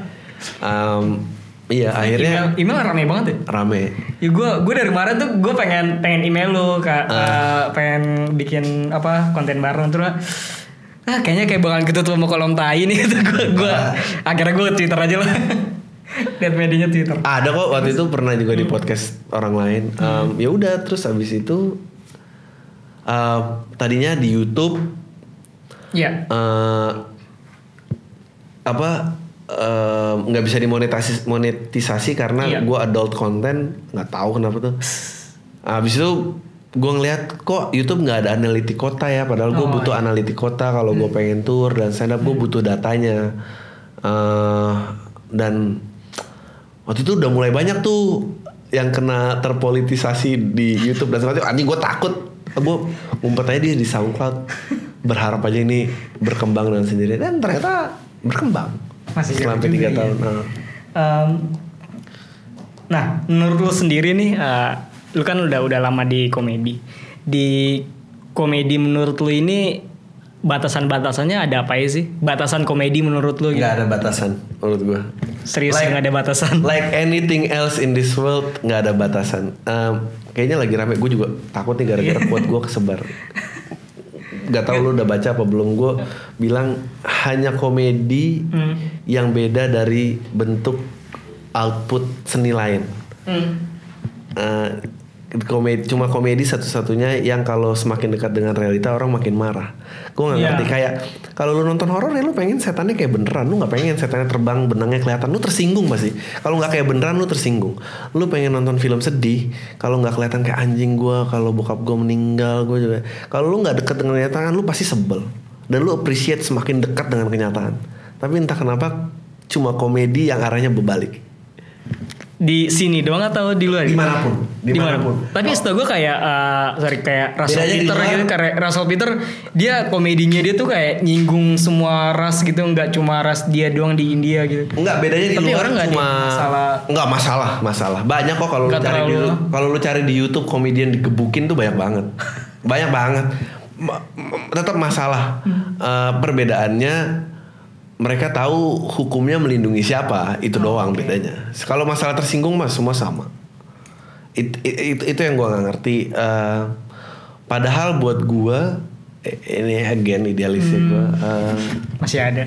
Em, iya akhirnya email, email rame banget ya? Rame. Ya gue gue dari kemarin tuh gue pengen pengen email lu kak. Ah. eh, pengen bikin apa konten bareng. Terus ah kayaknya kayak bakalan ketutup sama kolom tai nih gitu. Gue gue Ah. akhirnya gue twitter aja lah. Lihat medianya twitter. Ada kok waktu itu pernah juga di podcast orang lain. Em, ya udah terus habis itu em, tadinya di YouTube. Ya eh apa nggak bisa dimonetisasi monetisasi karena Iya. gue adult content nggak tahu kenapa tuh. Habis itu gue ngeliat kok YouTube nggak ada analitik kota ya, padahal gue Oh, butuh iya. analitik kota kalau gue pengen tour dan stand up gue butuh datanya. Eh, dan waktu itu udah mulai banyak tuh yang kena terpolitisasi di YouTube dan sebagainya. Anjing gue takut, gue ngumpet aja dia di SoundCloud berharap aja ini berkembang dengan sendiri dan ternyata berkembang Masih selama tiga juga tahun. ya. Nah. Em, nah, menurut lu sendiri nih, eh, lu kan udah udah lama di komedi. Di komedi menurut lu ini batasan-batasannya ada apa ya sih? Batasan komedi menurut lu gitu? nggak ada batasan menurut gue. Serius Like- nggak ada batasan? Like anything else in this world nggak ada batasan. Em, kayaknya lagi rame. Gue juga takut nih gara-gara quote gue kesebar. Gak tau lu udah baca apa belum? Gue bilang hanya komedi Hmm. yang beda dari bentuk output seni lain. Hmm. Eh, komedi cuma komedi satu-satunya yang kalau semakin dekat dengan realita orang makin marah. Gue nggak Iya. ngerti kayak kalau lu nonton horor ya lu pengen setannya kayak beneran, lu nggak pengen setannya terbang benangnya kelihatan, lu tersinggung pasti. Kalau nggak kayak beneran lu tersinggung. Lu pengen nonton film sedih, kalau nggak kelihatan kayak anjing gue, kalau bokap gue meninggal gue juga. Kalau lu nggak dekat dengan kenyataan, lu pasti sebel dan lu appreciate semakin dekat dengan kenyataan. Tapi entah kenapa cuma komedi yang arahnya berbalik. Di sini doang atau di luar? Di mana pun, Di mana pun. di mana pun. Tapi setahu gue kayak eh, sorry kayak Russell Bedanya Peter gitu kayak Russell Peter dia komedinya dia tuh kayak nyinggung semua ras gitu nggak cuma ras dia doang di India gitu. Enggak bedanya di Tapi luar orang nggak cuma masalah. Enggak masalah, masalah. Banyak kok kalau lu cari di kalau lu cari di YouTube komedian digebukin tuh banyak banget. banyak banget. Ma- tetap masalah. Hmm. Eh, perbedaannya mereka tahu hukumnya melindungi siapa, itu Oh, doang bedanya. Kalau masalah tersinggung mah semua sama. It- it- itu itu yang gua nggak ngerti. Eh, padahal buat gua eh, ini again idealisnya Hmm. gua. eh, Masih ada.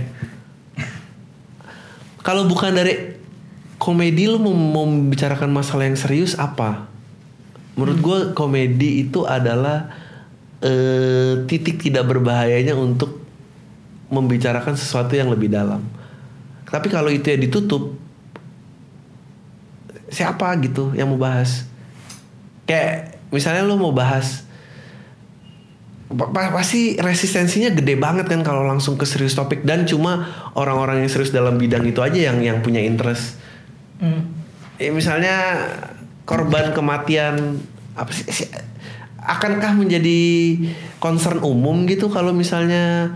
kalau bukan dari komedi lu mau, membicarakan masalah yang serius apa? Menurut gue komedi itu adalah eh, titik tidak berbahayanya untuk membicarakan sesuatu yang lebih dalam. Tapi kalau itu ya ditutup, siapa gitu yang mau bahas? Kayak misalnya lu mau bahas pa- pa- pasti resistensinya gede banget kan kalau langsung ke serius topik dan cuma orang-orang yang serius dalam bidang itu aja yang yang punya interest. Hmm. Ya, misalnya korban kematian apa sih si- akankah menjadi concern umum gitu kalau misalnya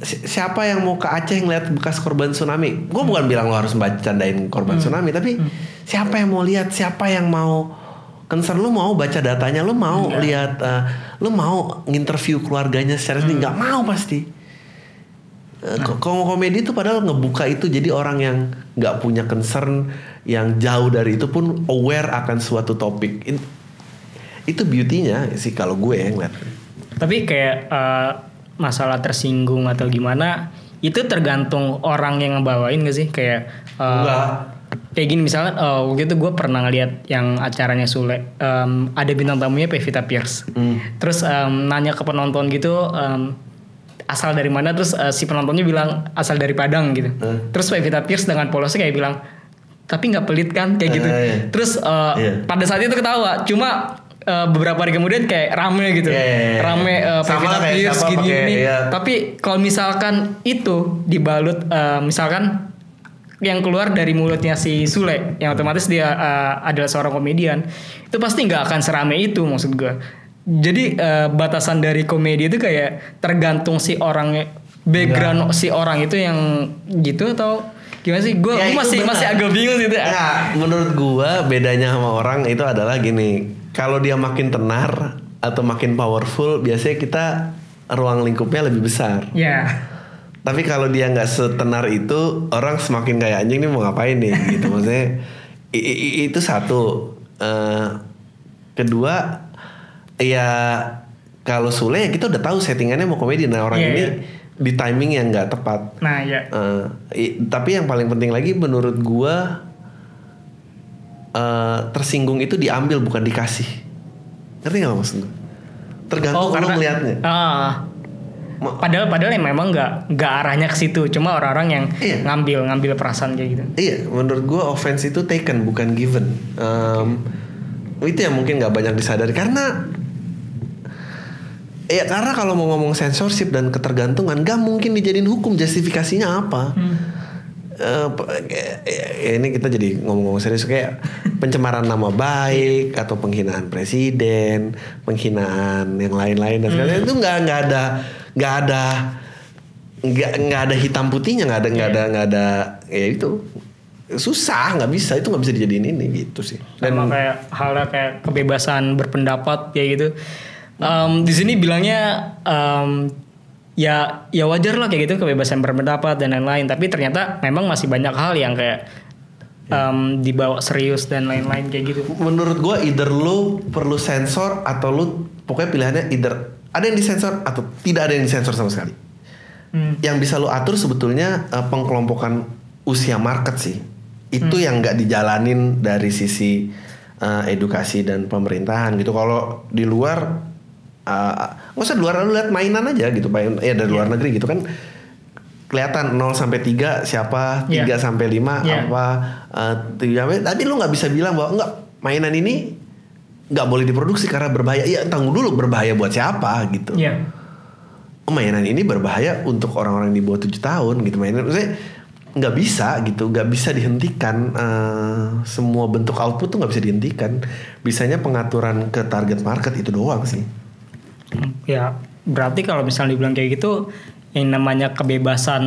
si- siapa yang mau ke Aceh ngeliat bekas korban tsunami? Gue bukan bilang lo harus bercandain korban tsunami, tapi siapa yang mau lihat? Siapa yang mau concern lu mau baca datanya, lu mau lihat, eh, lu mau nginterview keluarganya secara sendiri? Nggak mau pasti. Eh, ko- Kalau komedi itu padahal ngebuka itu jadi orang yang nggak punya concern yang jauh dari itu pun aware akan suatu topik. In- itu beauty-nya sih kalau gue yang ngeliat. Tapi kayak eh, masalah tersinggung atau gimana itu tergantung orang yang ngebawain gak sih kayak eh, Enggak. kayak gini misalnya eh, waktu itu gue pernah ngeliat yang acaranya Sule em, ada bintang tamunya Pevita Pierce Hmm. terus em, nanya ke penonton gitu em, asal dari mana terus eh, si penontonnya bilang asal dari Padang gitu Hmm. terus Pevita Pierce dengan polosnya kayak bilang tapi nggak pelit kan kayak gitu iya. terus eh, Iya. pada saat itu ketawa cuma eh, beberapa hari kemudian kayak rame gitu Iya, iya, iya. rame Sama Pevita Pierce gini, gini. iya. tapi kalau misalkan itu dibalut eh, misalkan yang keluar dari mulutnya si Sule yang otomatis dia eh, adalah seorang komedian itu pasti nggak akan serame itu maksud gue jadi eh, batasan dari komedi itu kayak tergantung si orang background si orang itu yang gitu atau gimana sih gue Ya, masih benar. masih agak bingung gitu Nggak, menurut gua bedanya sama orang itu adalah gini. Kalau dia makin tenar atau makin powerful, biasanya kita ruang lingkupnya lebih besar. ya Tapi kalau dia nggak setenar itu, orang semakin kayak anjing nih mau ngapain nih gitu. Maksudnya i- i- i- itu satu. Eh, kedua, ya kalau Sule ya kita udah tahu settingannya mau komedi. Nah orang Iya, ini iya. di timing yang nggak tepat. nah ya Eh, i- tapi yang paling penting lagi menurut gua eh, tersinggung itu diambil bukan dikasih. Ngerti gak maksud gua? Tergantung lu ngeliatnya. ah Ma- Padahal padahal yang memang nggak nggak arahnya ke situ, cuma orang-orang yang Iya. ngambil ngambil perasaan kayak gitu. Iya, menurut gue offense itu taken bukan given. Em, itu yang mungkin nggak banyak disadari karena ya karena kalau mau ngomong censorship dan ketergantungan gak mungkin dijadiin hukum justifikasinya apa. Eh, ya ini kita jadi ngomong-ngomong serius kayak pencemaran nama baik atau penghinaan presiden, penghinaan yang lain-lain dan sebagainya. Itu nggak nggak ada nggak ada nggak nggak ada hitam putihnya nggak ada nggak ada nggak ada ya itu. Susah nggak bisa itu nggak bisa dijadiin ini gitu sih. Sama kayak halnya kayak kebebasan berpendapat kayak gitu. Em, di sini bilangnya em, ya ya wajar lah kayak gitu kebebasan berpendapat dan lain-lain. Tapi ternyata memang masih banyak hal yang kayak em, dibawa serius dan lain-lain kayak gitu. menurut gua either lu perlu sensor atau lu pokoknya pilihannya either ada yang disensor atau tidak ada yang disensor sama sekali Hmm. yang bisa lu atur sebetulnya eh, pengkelompokan usia market sih itu yang nggak dijalanin dari sisi eh, edukasi dan pemerintahan gitu kalau di luar eh, nggak usah di luar lu lihat mainan aja gitu main ya dari luar negeri gitu kan kelihatan 0 sampai 3 siapa 3 Iya. sampai 5 Iya. apa eh, tiga sampai- tapi lu nggak bisa bilang bahwa enggak mainan ini nggak boleh diproduksi karena berbahaya iya tanggung dulu berbahaya buat siapa gitu Iya. oh, mainan ini berbahaya untuk orang-orang di bawah 7 tahun gitu mainan maksudnya nggak bisa gitu nggak bisa dihentikan eh, semua bentuk output tuh nggak bisa dihentikan bisanya pengaturan ke target market itu doang sih Ya, berarti kalau misalnya dibilang kayak gitu, yang namanya kebebasan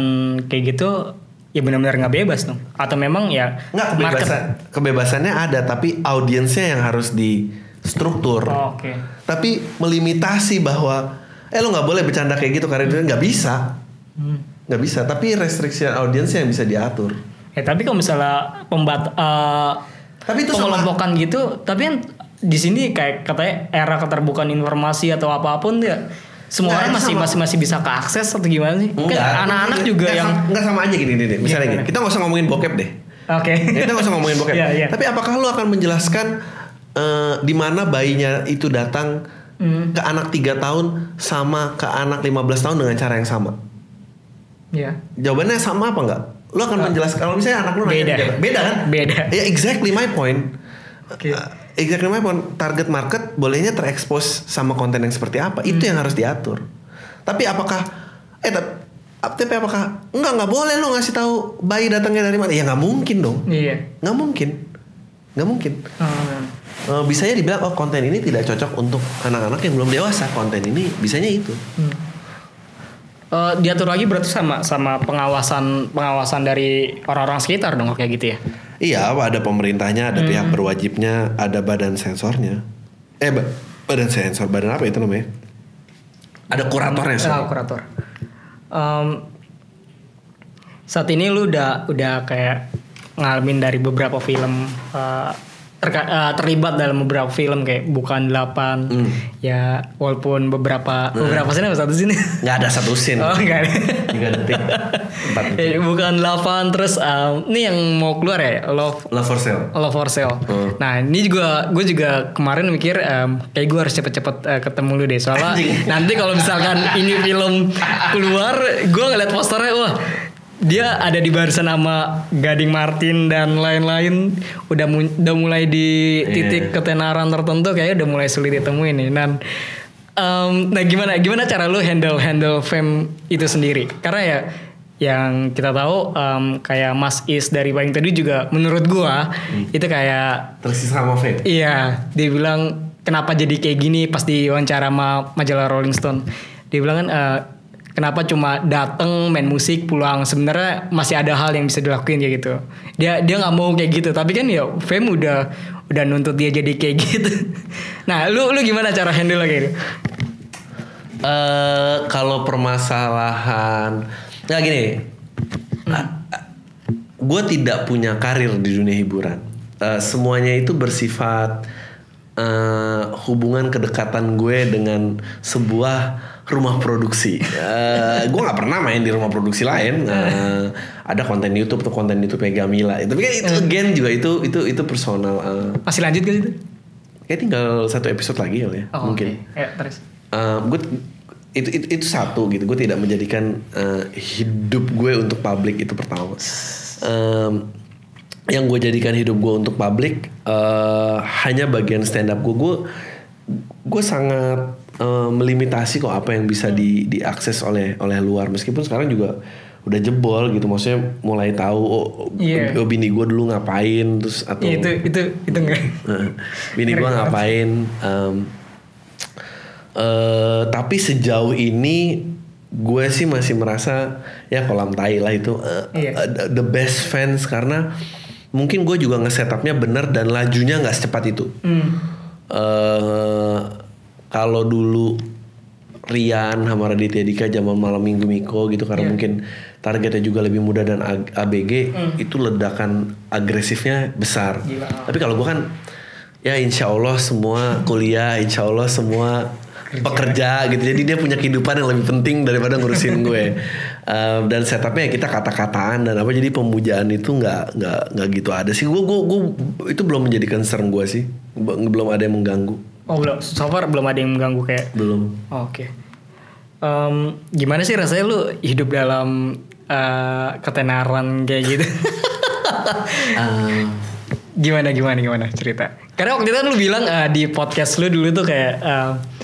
kayak gitu, ya benar-benar nggak bebas dong. Atau memang ya nggak kebebasan kebebasannya ada tapi audiensnya yang harus distruktur Oh, Oke. tapi melimitasi bahwa eh lo nggak boleh bercanda kayak gitu karena dia nggak bisa Hmm. nggak bisa tapi restriksi audiensnya yang bisa diatur Ya tapi kalau misalnya pembat eh, Tapi itu sama- pengelompokan gitu, tapi kan di sini kayak katanya era keterbukaan informasi atau apa pun ya semua Nah, orang masih sama. masih masih bisa keakses atau gimana sih? Kan Enggak, anak-anak enggak, juga enggak yang enggak sama aja gini nih, nih. misalnya gini. Kita nggak usah ngomongin bokep deh. oke. kita nggak usah ngomongin bokep. Iya, iya. Tapi apakah lu akan menjelaskan eh, di mana bayinya itu datang Hmm. ke anak 3 tahun sama ke anak 15 tahun dengan cara yang sama? Ya. Jawabannya sama apa enggak? Lu akan menjelaskan kalau misalnya anak lu nanya Beda. jawaban- beda kan? Beda. Ya exactly my point. Oke. Uh, exactly my point. Target market bolehnya terekspos sama konten yang seperti apa? Itu yang harus diatur. Tapi apakah eh tap- ap- tapi apakah enggak nggak boleh lo ngasih tahu bayi datangnya dari mana? Ya nggak mungkin dong. Iya. Nggak mungkin. Nggak mungkin. Hmm. Eh, bisanya dibilang oh konten ini tidak cocok untuk anak-anak yang belum dewasa. Konten ini bisanya itu. Hmm. Eh, diatur lagi berarti sama sama pengawasan pengawasan dari orang-orang sekitar dong kayak gitu ya. Iya, apa ada pemerintahnya, ada pihak Hmm. berwajibnya, ada badan sensornya. Eh, ba- badan sensor, badan apa itu namanya? Ada kuratornya, sorry. Ah, kurator. Em, saat ini lu udah udah kayak ngalamin dari beberapa film eh, terka- eh, terlibat dalam beberapa film kayak bukan delapan Hmm. ya walaupun beberapa beberapa sini apa satu sini Nggak ada satu scene. oh enggak ada Tiga detik. Empat detik. Ya, bukan delapan terus em, ini yang mau keluar ya love Love for sale. Love for Sale. Hmm. Nah ini juga gue juga kemarin mikir em, kayak gue harus cepet-cepet eh, ketemu lu deh soalnya nanti kalau misalkan ini film keluar gue ngeliat posternya wah dia ada di barisan sama Gading Martin dan lain-lain. Udah mu- udah mulai di titik Iya. ketenaran tertentu kayaknya udah mulai sulit ditemuin nih. Dan em, nah gimana gimana cara lu handle handle fame itu sendiri? Karena ya yang kita tahu em, kayak Mas Is dari paling tadi juga menurut gua itu kayak Tersisa sama Fate. iya dia bilang kenapa jadi kayak gini pas di wawancara sama majalah Rolling Stone? Dia bilang kan eh, kenapa cuma dateng main musik pulang. Sebenarnya masih ada hal yang bisa dilakuin kayak gitu. Dia dia nggak mau kayak gitu. Tapi kan ya fame udah udah nuntut dia jadi kayak gitu. Nah lu lu gimana cara handle kayak gitu? Eh kalau permasalahan nggak gini, gue tidak punya karir di dunia hiburan. Eh, semuanya itu bersifat eh, hubungan kedekatan gue dengan sebuah rumah produksi. Eh, gue nggak pernah main di rumah produksi lain. Eh, ada konten YouTube tuh konten YouTube Gamila. Tapi kan itu again juga itu itu itu personal. Eh, masih lanjut ke situ kayak tinggal satu episode lagi kali ya, Oh, mungkin. oke. ya terus gue itu, itu itu satu gitu gue tidak menjadikan eh, hidup gue untuk publik itu pertama Em, yang gue jadikan hidup gue untuk publik eh, hanya bagian stand up gue gue gue sangat eh, melimitasi kok apa yang bisa di diakses oleh oleh luar meskipun sekarang juga udah jebol gitu maksudnya mulai tahu oh, Iya. oh, bini gue dulu ngapain terus atau Ya, itu itu itu enggak. Bini gue ngapain em, eh, tapi sejauh ini gue sih masih merasa ya kolam tai lah itu eh, Iya. eh, the- best fans karena mungkin gue juga nge-setupnya bener dan lajunya nggak secepat itu Hmm. eh kalau dulu Rian sama Raditya Dika zaman malam minggu Miko gitu karena Iya. mungkin targetnya juga lebih muda dan ABG itu ledakan agresifnya besar. Gila. Tapi kalau gue kan ya insya Allah semua kuliah, insya Allah semua pekerja gitu. Jadi dia punya kehidupan yang lebih penting daripada ngurusin gue. Eh, dan setupnya ya kita kata-kataan dan apa jadi pemujaan itu nggak nggak nggak gitu ada sih. Gue gue gue itu belum menjadi concern gue sih. Be- Belum ada yang mengganggu. Oh belum, so far belum ada yang mengganggu kayak. Belum. Oh, Oke. Em, gimana sih rasanya lu hidup dalam eh, ketenaran kayak gitu? Eh, gimana gimana gimana cerita? Karena waktu itu kan lu bilang eh, di podcast lu dulu tuh kayak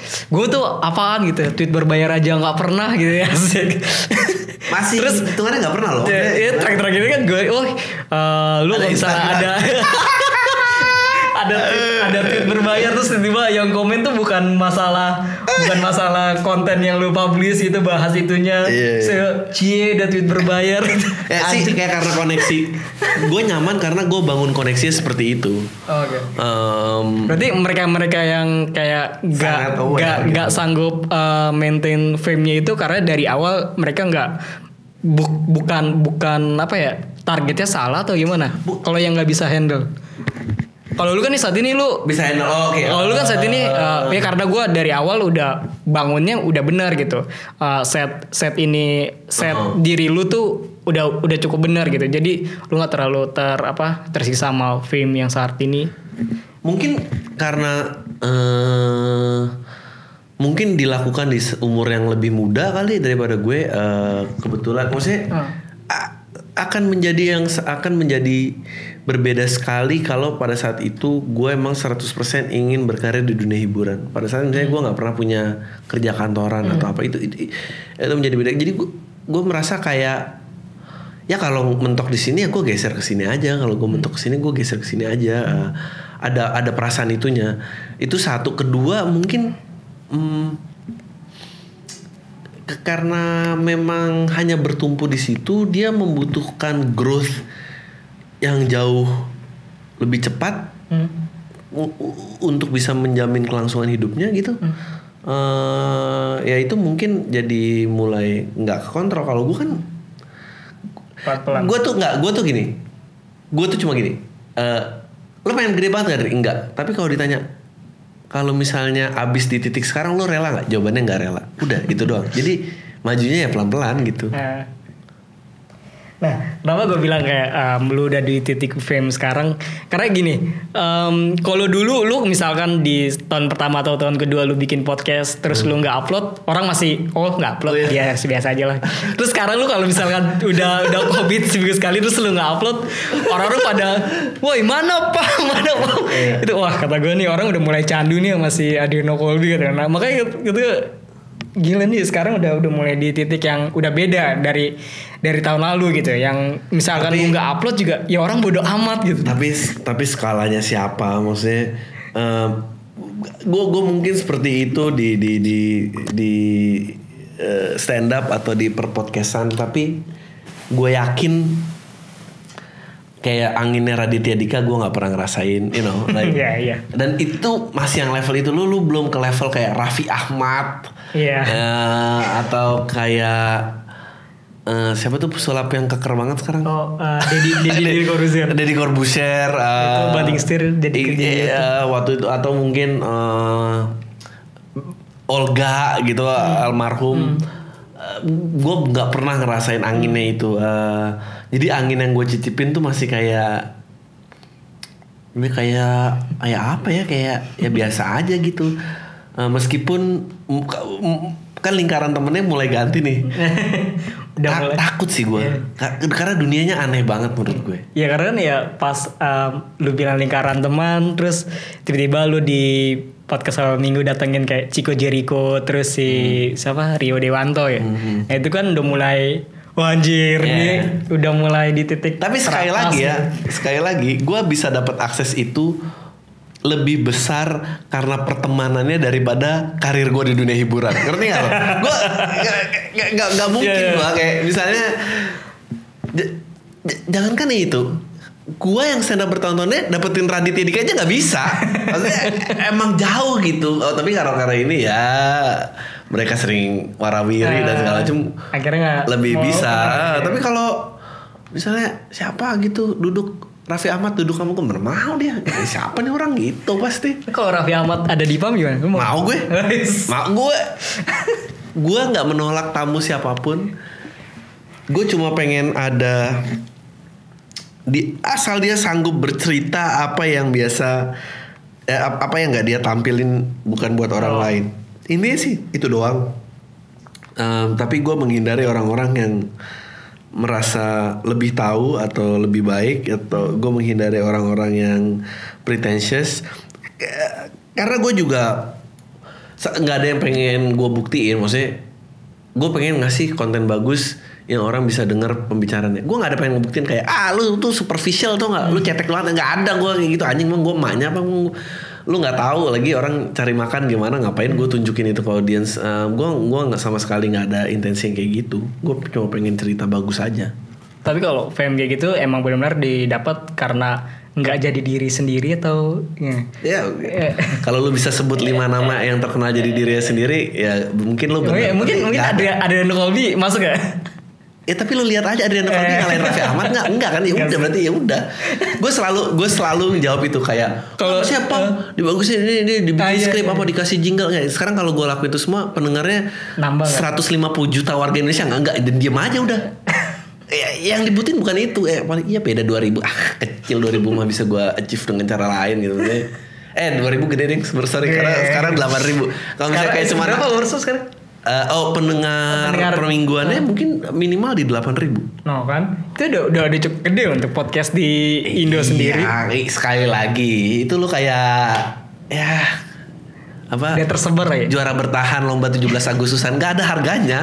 gue tuh apaan gitu, tweet berbayar aja nggak pernah gitu ya. Masih Terus hitungannya nggak pernah loh. Ya, ya terakhir-terakhir ini kan gue, oh eh, lu Ada misalnya Instagram. ada ada tweet, ada tweet berbayar terus tiba-tiba yang komen tuh bukan masalah bukan masalah konten yang lu publish gitu bahas itunya. Iya, iya. Cie ada tweet berbayar. Ya sih kayak karena koneksi. gue nyaman karena gue bangun koneksi seperti itu. Oke. Em, Berarti mereka-mereka yang kayak aware nggak gitu. nggak sanggup uh, maintain fame-nya itu karena dari awal mereka nggak bu- bukan bukan apa ya targetnya salah atau gimana? Kalau yang nggak bisa handle. Kalau lu kan nih saat ini lu bisa handle. Oh, Oke. Kalau lu kan saat ini uh, ya karena gua dari awal udah bangunnya udah benar gitu. Uh, set set ini set Oh. diri lu tuh udah udah cukup benar gitu. Jadi lu nggak terlalu ter apa tersiksa sama fame yang saat ini. Mungkin karena eh mungkin dilakukan di umur yang lebih muda kali daripada gue eh, kebetulan maksudnya Hmm. Akan menjadi yang akan menjadi berbeda sekali kalau pada saat itu gue emang 100% ingin berkarir di dunia hiburan. Pada saat misalnya gue nggak pernah punya kerja kantoran atau apa itu, itu itu menjadi beda. Jadi gue gue merasa kayak ya kalau mentok di sini ya gue geser ke sini aja. Kalau gue mentok ke sini gue geser ke sini aja. Uh, ada ada perasaan itunya. Itu satu. Kedua mungkin hmm, karena memang hanya bertumpu di situ dia membutuhkan growth yang jauh lebih cepat Hmm. untuk bisa menjamin kelangsungan hidupnya gitu. Eh, ya itu mungkin jadi mulai nggak kontrol kalau gue kan gue tuh nggak gue tuh gini. Gue tuh cuma gini eh lo pengen gede banget gak enggak tapi kalau ditanya kalau misalnya abis di titik sekarang lo rela nggak? Jawabannya nggak rela. Udah itu doang. Jadi majunya ya pelan pelan gitu. Nah, Nah, kenapa gue bilang kayak um, lu udah di titik fame sekarang? Karena gini, um, kalau dulu lu misalkan di tahun pertama atau tahun kedua lu bikin podcast, terus lu nggak upload, orang masih oh nggak upload, Oh, ya iya. biasa aja lah. Terus sekarang lu kalau misalkan udah udah covid seminggu sekali terus lu nggak upload, orang-orang pada, woi mana pak, mana pak? Itu wah kata gue nih orang udah mulai candu nih sama si Adriano Colby gitu. Nah makanya gitu gila nih sekarang udah udah mulai di titik yang udah beda dari dari tahun lalu gitu yang misalkan Tapi- lu nggak upload juga ya orang bodoh amat gitu tapi tapi skalanya siapa maksudnya gue gue mungkin seperti itu di di di di eh, stand up atau di perpodcastan tapi gue yakin kayak anginnya Raditya Dika gue nggak pernah ngerasain you know like Iya, iya. dan itu masih yang level itu lu lu belum ke level kayak Raffi Ahmad Iya. eh, atau kayak eh, siapa tuh pesulap yang keker banget sekarang? Oh uh, Dedi Dedi Corbuzier. Deddy Corbuzier Itu eh, banting setir kerja iya, waktu itu atau mungkin eh, Olga gitu almarhum. Gue nggak pernah ngerasain anginnya itu Eh, jadi angin yang gue cicipin tuh masih kayak ini kayak kayak apa ya kayak ya biasa aja gitu. Eh, meskipun kan lingkaran temennya mulai ganti nih. Udah Ta- mulai. takut sih gue, karena dunianya aneh banget menurut gue. Ya karena kan ya pas um, lu bilang lingkaran teman terus tiba-tiba lu di podcast awal minggu datengin kayak Chico Jericho terus si Hmm. siapa Rio Dewanto ya. Nah, itu kan udah mulai wah anjir Yeah. nih udah mulai di titik Tapi sekali lagi ya, sekali lagi, gue bisa dapat akses itu lebih besar karena pertemanannya daripada karir gue di dunia hiburan. Ngerti gak lo? Gue gak, gak, gak mungkin Yeah, yeah. gue kayak misalnya, j- j- jangankan itu, gue yang stand up bertahun-tahunnya dapetin Raditya Dika aja nggak bisa. Maksudnya emang jauh gitu. Oh, tapi karena karena ini ya mereka sering warawiri dan segala macam akhirnya nggak lebih bisa. Ah, tapi kalau misalnya siapa gitu duduk Raffi Ahmad duduk kamu ke mana mau dia. Eh, siapa nih orang? Gitu pasti. Kalau Raffi Ahmad ada di PAM gimana? Lu mau gue? Mau gue? Gue nggak menolak tamu siapa pun. Gue cuma pengen ada di asal dia sanggup bercerita apa yang biasa eh, ap- apa yang nggak dia tampilin bukan buat orang Oh. lain. Ini sih itu doang. Em, tapi gue menghindari orang-orang yang merasa lebih tahu atau lebih baik atau gue menghindari orang-orang yang pretentious. Karena gue juga nggak ada yang pengen gue buktiin. Maksudnya gue pengen ngasih konten bagus yang orang bisa denger pembicaraannya gue nggak ada pengen ngebuktiin kayak ah lu tuh superficial tuh nggak? Lu cetek banget nggak ada gue kayak gitu. Anjing mah gue emaknya apa lu nggak tahu lagi orang cari makan gimana ngapain gue tunjukin itu ke audiens gue gue nggak sama sekali nggak ada intensi yang kayak gitu gue cuma pengen cerita bagus aja Tapi kalau fame kayak gitu emang benar-benar didapat karena nggak jadi diri sendiri atau ya. ya kalau lu bisa sebut lima nama yang terkenal jadi dirinya sendiri ya mungkin lu Mungkin bener. mungkin, Tapi mungkin nggak ada ada Colby masuk ya? Ya tapi lu lihat aja Adriano Colby Eh. ngalahin Raffi Ahmad nggak? Enggak kan? Ya udah berarti ya udah. Gue selalu gue selalu jawab itu kayak Kalau- siapa dibagusin ini ini dibikin Ah, iya, skrip iya. apa dikasih jingle nggak? Sekarang kalau gue lakuin itu semua pendengarnya Nambah nggak? 150 juta warga Indonesia nggak enggak dan diem aja udah. ya, yang dibutuhin bukan itu eh paling iya beda 2000 ah kecil 2000 mah bisa gue achieve dengan cara lain gitu eh 2000 gede deh sorry karena Iya. sekarang 8000 kalau misalnya kayak cuma berapa ursus sekarang? Eh, oh pendengar, Pendengar. per mingguannya mungkin minimal di 8000 No kan? Itu udah udah udah cukup gede untuk podcast di Indo sendiri. Iya, i- sekali lagi itu lu kayak ya apa Dia tersebar ya. juara bertahan lomba 17 Agustusan nggak ada harganya.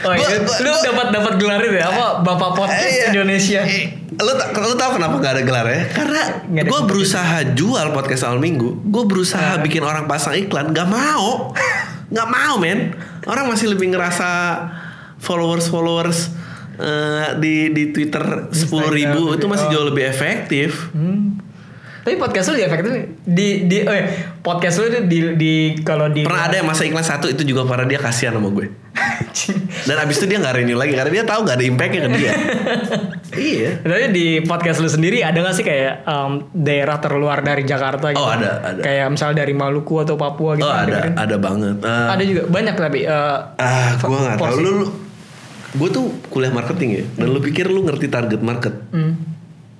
Oh iya, Gua- lu dapat dapat gelar itu ya apa? Bapak podcast Eh, iya. Indonesia. Eh, lu, lu tahu kenapa gak ada gelar ya? Karena ada gue berusaha jual podcast awal minggu, gue berusaha bikin orang pasang iklan, gak mau, gak mau men. Orang masih lebih ngerasa followers followers di di Twitter sepuluh ribu itu masih Oh. jauh lebih efektif. Hmm. Tapi podcast lu di efektif di di oh iya, podcast lu itu di di kalau di Pernah ada yang masa iklan satu itu juga karena dia kasihan sama gue. Dan abis itu dia nggak renew lagi karena dia tahu gak ada impactnya ke dia. iya. Tapi di podcast lu sendiri ada gak sih kayak em, daerah terluar dari Jakarta gitu? Oh, ada, ada. Kayak misal dari Maluku atau Papua gitu. Oh ada dengerin? ada banget. Eh, Ada juga banyak tapi eh, Ah, gue nggak tahu. Lu, lu gue tuh kuliah marketing ya. Dan lu pikir lu ngerti target market? hmm.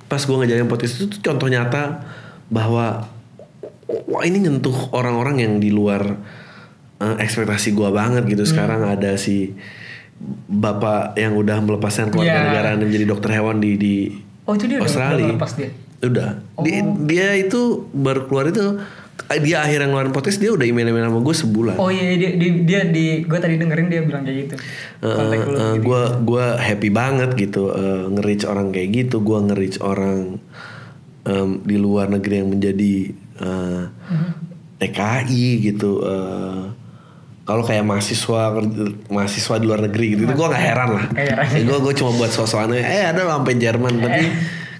Pas gue ngajarin podcast itu tuh contoh nyata bahwa wah ini nyentuh orang-orang yang di luar eh, ekspektasi gue banget gitu. Hmm. Sekarang ada si bapak yang udah melepaskan keluarga Iya. negaraan menjadi dokter hewan di di Oh itu dia udah- Australia. udah lepas dia. Udah. Dia, dia itu baru keluar itu dia akhirnya ngeluarin podcast dia udah email-email sama gue sebulan. Oh iya dia dia, dia di gue tadi dengerin dia bilang kayak gitu. Kontak lu. gitu. gue gue happy banget gitu eh, nge-reach orang kayak gitu gue nge-reach orang em, di luar negeri yang menjadi eh, Mhm. TKI gitu eh, kalau kayak mahasiswa mahasiswa di luar negeri gitu, gue nggak heran lah gue gue cuma buat sosokannya eh ada sampai Jerman tapi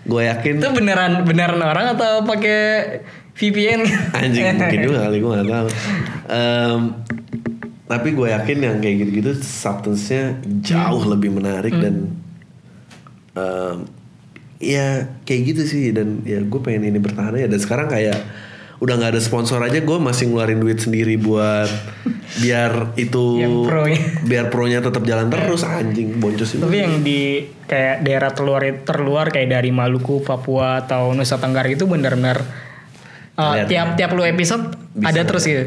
gue yakin Itu beneran beneran orang atau pakai VPN? anjing mungkin juga kali gue gak tahu Em, tapi gue yakin yang kayak gitu-gitu substance-nya jauh Hmm. lebih menarik dan em, ya kayak gitu sih dan ya gue pengen ini bertahan ya dan sekarang kayak udah nggak ada sponsor aja gue masih ngeluarin duit sendiri buat biar itu Yang pro-nya. biar pronya tetap jalan terus anjing boncos itu Tapi yang di kayak daerah terluar terluar kayak dari Maluku, Papua atau Nusa Tenggara itu benar-benar uh, tiap tiap lu episode Bisa. ada terus gitu.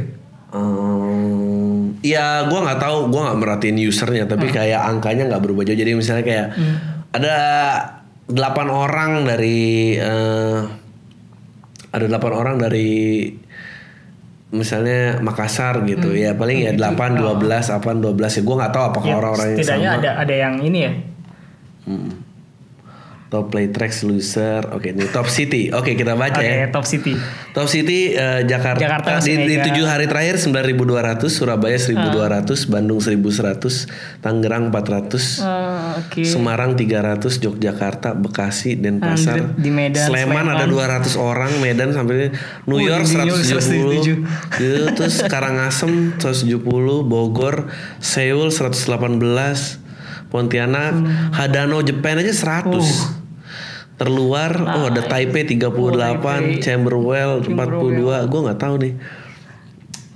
Em, ya gue nggak tahu gue nggak merhatiin usernya tapi Hmm. kayak angkanya nggak berubah jauh. Jadi misalnya kayak ada delapan orang dari eh, ada delapan orang dari misalnya Makassar gitu. Ya paling ya 8 12 8 12 ya gue nggak tahu apakah Ya, orang-orang yang setidaknya sama. ada ada yang ini ya. Top play tracks loser oke ini top city oke kita baca Oke, ya Top City. Top City eh, Jakarta, Jakarta di, di Mega. tujuh hari terakhir 9.200 Surabaya 1.200 Bandung 1.100 Tangerang 400 Ah, Oke. Semarang 300 Yogyakarta Bekasi Denpasar di Medan, Sleman, ada Sleman. 200 orang Medan sampai New Wih, York di New York 170 gitu, terus Karangasem 170 Bogor Seoul 118 Pontianak Hmm. Hadano Jepang aja 100 terluar oh ada Taipei 38 Oh, Taipei. Camberwell 42 gue nggak tahu nih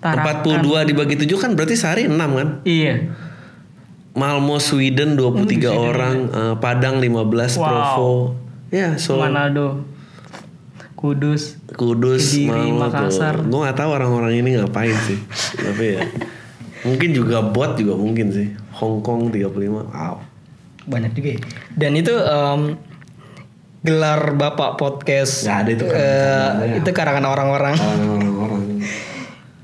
Tarakan. 42 dibagi 7 kan berarti sehari 6 kan Iya. Malmo Sweden 23 orang eh, Padang 15 Wow. Provo ya so Manado. Kudus. Kudus Kediri, Malmo Makassar. gue nggak tahu orang-orang ini ngapain sih tapi ya mungkin juga bot juga mungkin sih Hong Kong 35 wow Banyak juga ya. Dan itu em, gelar Bapak podcast. Nggak ada itu kan, karangannya. itu karangan orang-orang. orang-orang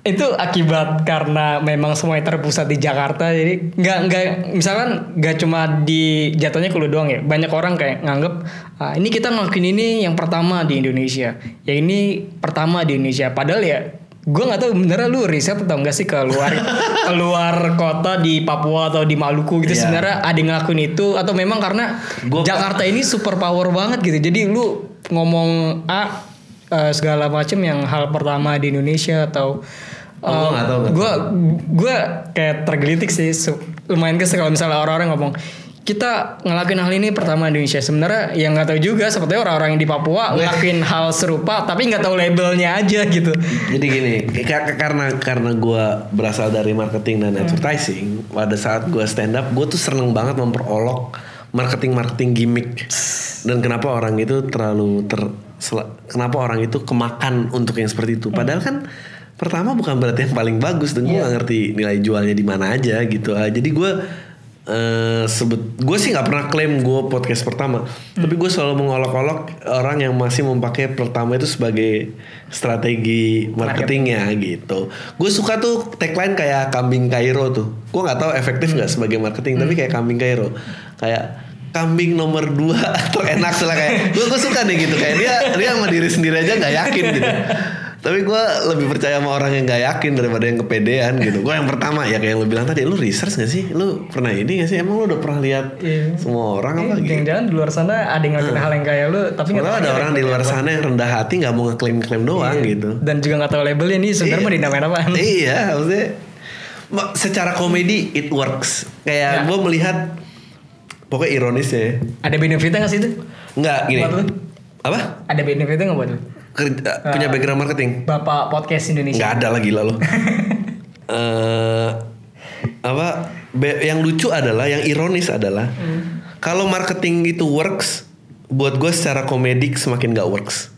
itu akibat karena memang semuanya terpusat di Jakarta jadi nggak nggak misalkan nggak cuma di jatuhnya lu doang ya banyak orang kayak nganggep "Ah, ini kita ngelakuin ini yang pertama di Indonesia ya ini pertama di Indonesia padahal ya gue nggak tahu beneran lu riset atau enggak sih ke luar keluar kota di Papua atau di Maluku gitu Iya. sebenarnya ada yang ngelakuin itu atau memang karena Gua- Jakarta ini super power banget gitu jadi lu ngomong A eh, segala macam yang hal pertama di Indonesia atau Oh, tahu, nggak gue gue kayak tergelitik sih lumayan kesel kalau misalnya orang-orang ngomong kita ngelakuin hal ini pertama di Indonesia sebenarnya yang nggak tahu juga sepertinya orang-orang yang di Papua ngelakuin hal serupa tapi nggak tahu labelnya aja gitu Jadi gini, ka- ka- karena karena gue berasal dari marketing dan Hmm. advertising, pada saat gue stand up, gue tuh seneng banget memperolok marketing-marketing gimmick. Dan kenapa orang itu terlalu ter, kenapa orang itu kemakan untuk yang seperti itu? Padahal kan pertama bukan berarti yang paling bagus dan gue Iya. gak ngerti nilai jualnya di mana aja gitu. Ah, jadi gue eh sebut gue sih nggak pernah klaim gue podcast pertama. Tapi gue selalu mengolok-olok orang yang masih memakai pertama itu sebagai strategi marketingnya gitu. Gue suka tuh tagline kayak kambing Kairo tuh. Gue nggak tahu efektif nggak sebagai marketing tapi kayak kambing Kairo. Kayak kambing nomor dua terenak lah kayak. Gue gue suka deh gitu kayak dia dia sama diri sendiri aja nggak yakin gitu tapi gue lebih percaya sama orang yang nggak yakin daripada yang kepedean gitu. Gue yang pertama ya kayak yang lu bilang tadi lu research gak sih? Lu pernah ini gak sih? Emang lu udah pernah lihat Iya. semua orang apa Eh, gitu? jangan-jangan di luar sana ada yang ngelakuin hal yang kayak lu tapi nggak ada orang di luar sana yang rendah hati nggak mau ngeklaim-klaim doang apa. gitu. Dan juga nggak tahu labelnya nih sebenarnya mau dinamain apaan iya maksudnya ma- secara komedi it works. Kayak Ya. gue melihat pokoknya ironis ya. Ada benefitnya nggak sih itu? Nggak gini. Apa? Ada benefitnya nggak buat lu Kerja- punya background marketing? Bapak podcast Indonesia. Nggak ada lagi lah lo. Eh, apa be- yang lucu adalah yang ironis adalah kalau marketing itu works buat gue secara komedik semakin gak works.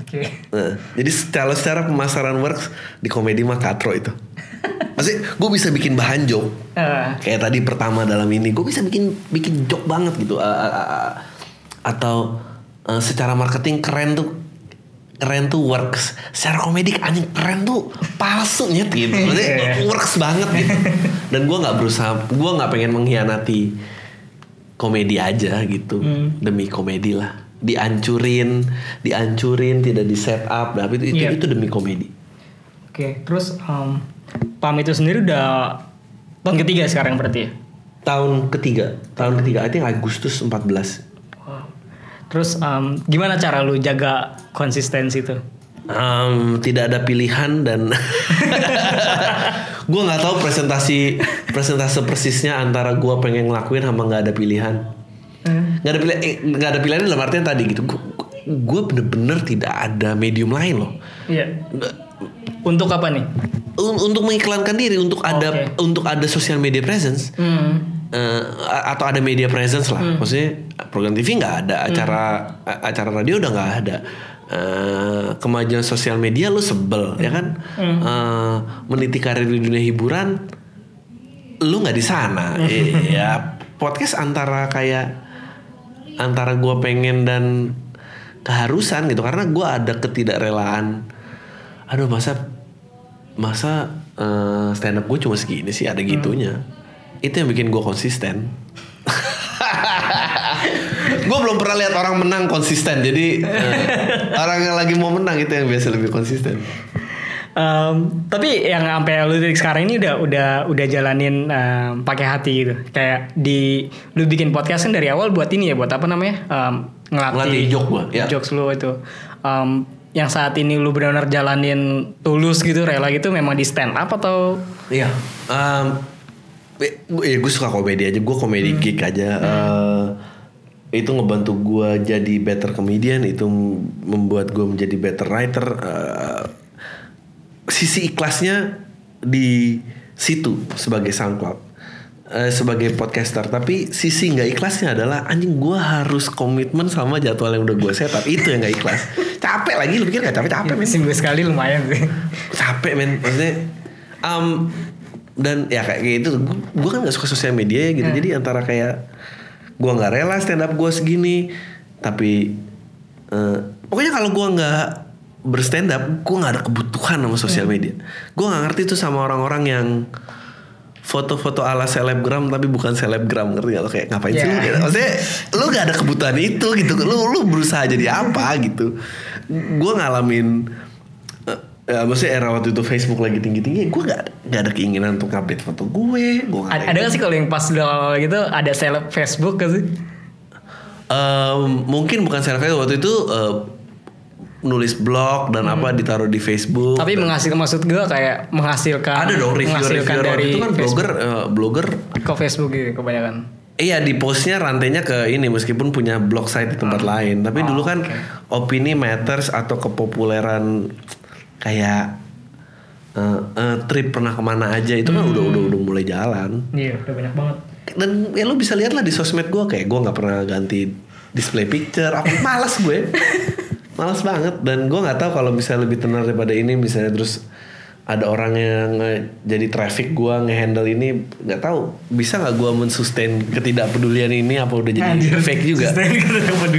Oke. Nah, jadi secara secara pemasaran works di komedi mah katro itu. Maksudnya gue bisa bikin bahan joke. Ah, kayak tadi pertama dalam ini gue bisa bikin bikin joke banget gitu. A- a- a- atau eh, secara marketing keren tuh keren tuh works secara komedik anjing keren tuh palsu nyet gitu maksudnya Iya. works banget gitu dan gue nggak berusaha gue nggak pengen mengkhianati komedi aja gitu Hmm. demi komedi lah diancurin diancurin tidak di set up tapi itu itu, Iya. itu demi komedi Oke, terus um, PAM itu sendiri udah tahun ketiga sekarang berarti ya? tahun ketiga tahun ketiga I think Agustus 14 Wow. Terus um, gimana cara lu jaga konsistensi itu? Em, tidak ada pilihan dan gue nggak tahu presentasi presentasi persisnya antara gue pengen ngelakuin sama nggak ada pilihan Hmm. nggak ada pilihan eh, nggak ada pilihan dalam artian tadi gitu gue bener-bener tidak ada medium lain loh Iya. Untuk apa nih? un- untuk mengiklankan diri untuk ada Oke. untuk ada social media presence Hmm. Eh, atau ada media presence lah. Hmm. Maksudnya program TV nggak ada, acara a- acara radio udah nggak ada. Eh, kemajuan sosial media lu sebel ya kan? Hmm. Eh, meniti karir di dunia hiburan lu nggak di sana. Iya, podcast antara kayak antara gue pengen dan keharusan gitu karena gue ada ketidakrelaan. Aduh masa masa eh, stand up gue cuma segini sih ada gitunya. Itu yang bikin gue konsisten. gue belum pernah lihat orang menang konsisten jadi eh, orang yang lagi mau menang itu yang biasa lebih konsisten. Em, tapi yang sampai lu titik sekarang ini udah udah udah jalanin em, pakai hati gitu. Kayak di lu bikin podcast kan dari awal buat ini ya, buat apa namanya? Em, ngelatih, Ngelatih joke gua, ya. Jokes lu itu. Em, yang saat ini lu benar-benar jalanin tulus gitu, rela gitu memang di stand up atau Iya. Um, ya gue suka komedi aja. Gue komedi geek aja. Eh, itu ngebantu gue jadi better comedian. Itu membuat gue menjadi better writer. Eh, sisi ikhlasnya di situ sebagai SoundCloud. Eh, sebagai podcaster tapi sisi nggak ikhlasnya adalah anjing gue harus komitmen sama jadwal yang udah gue setup itu yang nggak ikhlas capek lagi lu pikir nggak capek capek men seminggu sekali lumayan sih. capek men maksudnya um, dan ya kayak gitu gue kan nggak suka sosial media ya gitu. Jadi antara kayak gue nggak rela stand up gue segini tapi eh, pokoknya kalau gue nggak berstand up gue nggak ada kebutuhan sama sosial media. Gue nggak ngerti tuh sama orang-orang yang foto-foto ala selebgram tapi bukan selebgram ngerti gak lo? Kayak ngapain sih lu? Yeah. maksudnya lu gak ada kebutuhan itu gitu. Lu lu berusaha jadi apa gitu. Gue ngalamin ya, maksudnya era waktu itu Facebook lagi tinggi-tinggi gue gak, gak ada keinginan untuk update foto gue gue Ada, ada gak sih kalau yang pas udah gitu ada seleb Facebook gak sih? mungkin bukan selfie waktu itu eh, nulis blog dan apa ditaruh di Facebook Tapi menghasilkan maksud gue kayak menghasilkan ada dong review-reviewer menghasilkan dari itu kan Facebook blogger eh, blogger ke Facebook gitu kebanyakan. Iya di postnya rantainya ke ini meskipun punya blog site di tempat lain tapi dulu kan opini matters atau kepopuleran kayak eh, eh, trip pernah ke mana aja itu kan udah udah udah mulai jalan. Iya, udah banyak banget. dan ya lu bisa lihat lah di sosmed gue kayak gue nggak pernah ganti display picture. Aku malas gue. Malas banget. Dan gue nggak tahu kalau bisa lebih tenang daripada ini misalnya terus ada orang yang jadi traffic gue ngehandle ini nggak tahu. Bisa nggak gue mensustain ketidakpedulian ini apa udah jadi fake juga?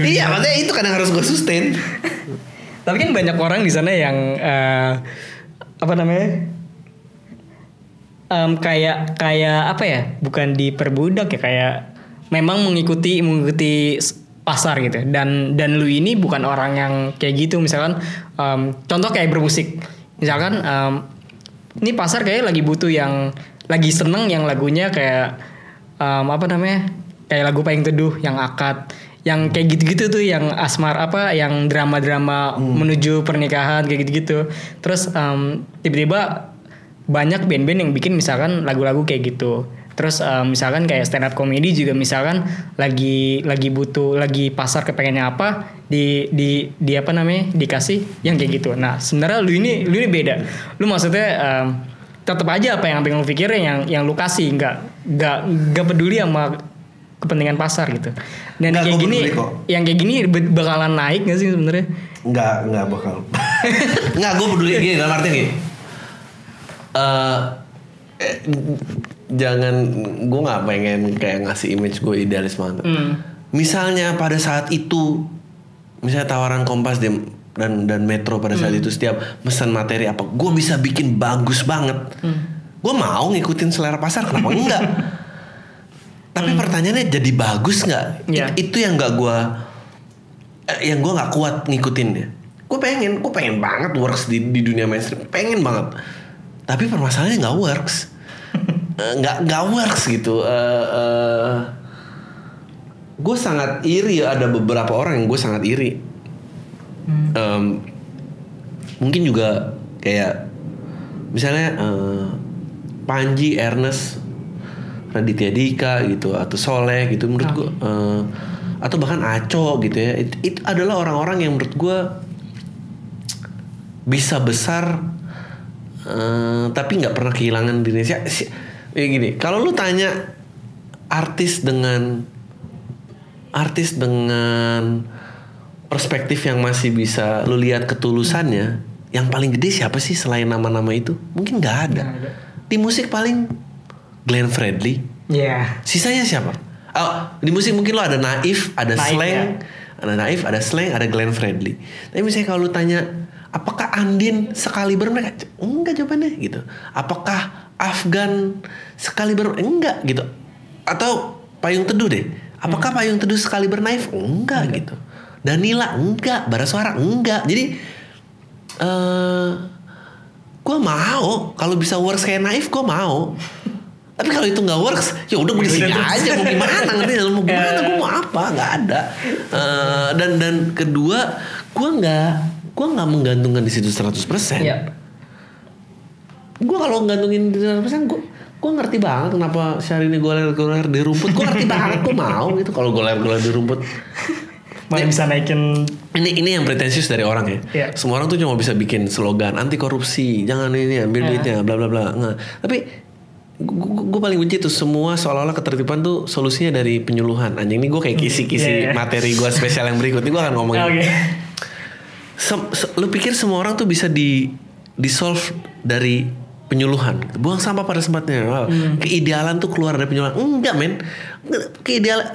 iya makanya itu kadang harus gue sustain Tapi kan banyak orang di sana yang eh, apa namanya? Em, kayak kayak apa ya? Bukan diperbudak ya kayak memang mengikuti mengikuti pasar gitu. Dan dan lu ini bukan orang yang kayak gitu misalkan em, contoh kayak bermusik. Misalkan em, ini pasar kayak lagi butuh yang lagi seneng yang lagunya kayak em, apa namanya? Kayak lagu paling teduh yang akad yang kayak gitu-gitu tuh yang asmar apa yang drama-drama menuju pernikahan kayak gitu-gitu. Terus em, tiba-tiba banyak band-band yang bikin misalkan lagu-lagu kayak gitu. Terus em, misalkan kayak stand up comedy juga misalkan lagi lagi butuh lagi pasar kepengennya apa di di di apa namanya dikasih yang kayak gitu. Nah sebenarnya lu ini lu ini beda. Lu maksudnya em, tetap aja apa yang yang lu pikirin yang yang lu kasih. Nggak nggak nggak peduli sama kepentingan pasar gitu. Dan Nggak, yang kayak gini, yang kayak gini bakalan naik gak sih sebenarnya? nggak nggak bakal. Nggak gue peduli. Gini dalam artian gini. Eh, eh, jangan gue nggak pengen kayak ngasih image gue idealis banget. Hmm. misalnya pada saat itu misalnya tawaran kompas dan dan dan metro pada saat itu setiap pesan materi apa gue bisa bikin bagus banget. Gue mau ngikutin selera pasar kenapa enggak tapi pertanyaannya jadi bagus nggak? Iya. It- itu yang nggak gue eh, yang gue nggak kuat ngikutinnya gue pengen gue pengen banget works di, di dunia mainstream. Pengen banget. Tapi permasalahannya nggak works. Eh, nggak nggak works gitu. Eh, eh, gue sangat iri ada beberapa orang yang gue sangat iri. Em, mungkin juga kayak misalnya eh, Panji Ernest Raditya Dika gitu atau Soleh gitu menurut gue eh, atau bahkan Aco gitu ya. Itu, itu adalah orang-orang yang menurut gue bisa besar eh, tapi nggak pernah kehilangan dirinya si, si- ya gini kalau lu tanya artis dengan artis dengan perspektif yang masih bisa lu lihat ketulusannya yang paling gede siapa sih selain nama-nama itu? Mungkin nggak ada. Ada. di musik paling Glenn Fredly? Iya. sisanya siapa? Oh, di musik mungkin lo ada Naif ada Naif, Slang ya. ada Naif ada Slang ada Glenn Fredly. Tapi misalnya kalau lu tanya apakah Andin sekali mereka? Enggak jawabannya gitu. Apakah Afgan sekali enggak gitu. Atau Payung Teduh deh. Apakah Hmm. Payung Teduh sekali Naif? Enggak gitu. Danila? Enggak. Bara Suara enggak. Jadi eh gue mau. Kalau bisa works kayak Naif gue mau tapi kalau itu nggak works ya udah gue di sini aja mau gimana ngerti mau gimana gue mau apa nggak ada Eh, dan dan kedua gue nggak gue nggak menggantungkan di situ 100% Iya. gue kalau gantungin di 100% gue gue ngerti banget kenapa Syahrini goler-goler di rumput gue ngerti banget gue mau gitu kalau goler-goler di rumput Malah bisa naikin ini ini yang pretensius dari orang ya. Iya. Semua orang tuh cuma bisa bikin slogan anti korupsi, jangan ini ambil Iya. duitnya, bla bla bla. Nggak. Tapi gue paling benci tuh semua seolah-olah ketertiban tuh solusinya dari penyuluhan. Anjing ini gue kayak kisi-kisi Iya, iya. materi gue spesial yang berikut. Ini gue akan ngomongin. Oke. Sem- se- lu pikir semua orang tuh bisa di di solve dari penyuluhan buang sampah pada tempatnya Wow. keidealan tuh keluar dari penyuluhan enggak men keidealan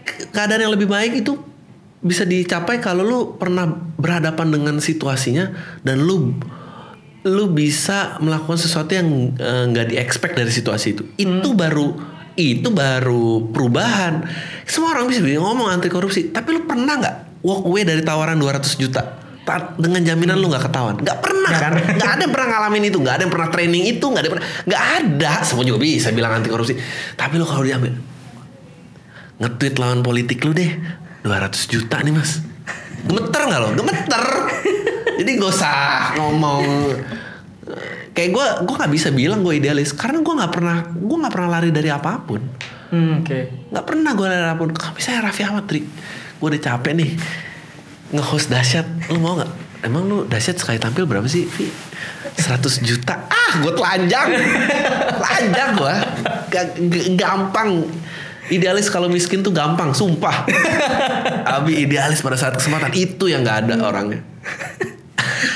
ke- keadaan yang lebih baik itu bisa dicapai kalau lu pernah berhadapan dengan situasinya dan lu lu bisa melakukan sesuatu yang eh, nggak di expect dari situasi itu. Itu baru itu baru perubahan. Semua orang bisa ngomong anti korupsi. Tapi lu pernah nggak walk away dari tawaran 200 juta? Ta- dengan jaminan lu nggak ketahuan? Nggak pernah. Kan nggak ada yang pernah ngalamin itu. Nggak ada yang pernah training itu. Nggak ada yang pernah nggak ada. Semua juga bisa bilang anti korupsi. Tapi lu kalau diambil nge-tweet lawan politik lu deh. 200 juta nih mas. Gemeter nggak lo? Gemeter jadi gak usah ngomong. Kayak gue gue nggak bisa bilang gue idealis. Karena gue nggak pernah gue nggak pernah lari dari apa pun. Hmm, Oke. nggak pernah gue lari dari apa pun. Kalau misalnya Raffi Ahmad Trik gue udah capek nih. Nge-host dahsyat. Lu mau nggak emang lu dahsyat sekali tampil berapa sih Vi? 100 juta. Ah gue telanjang. Telanjang gue gampang. Idealis kalau miskin tuh gampang sumpah. Abi idealis pada saat kesempatan. Itu yang nggak ada orangnya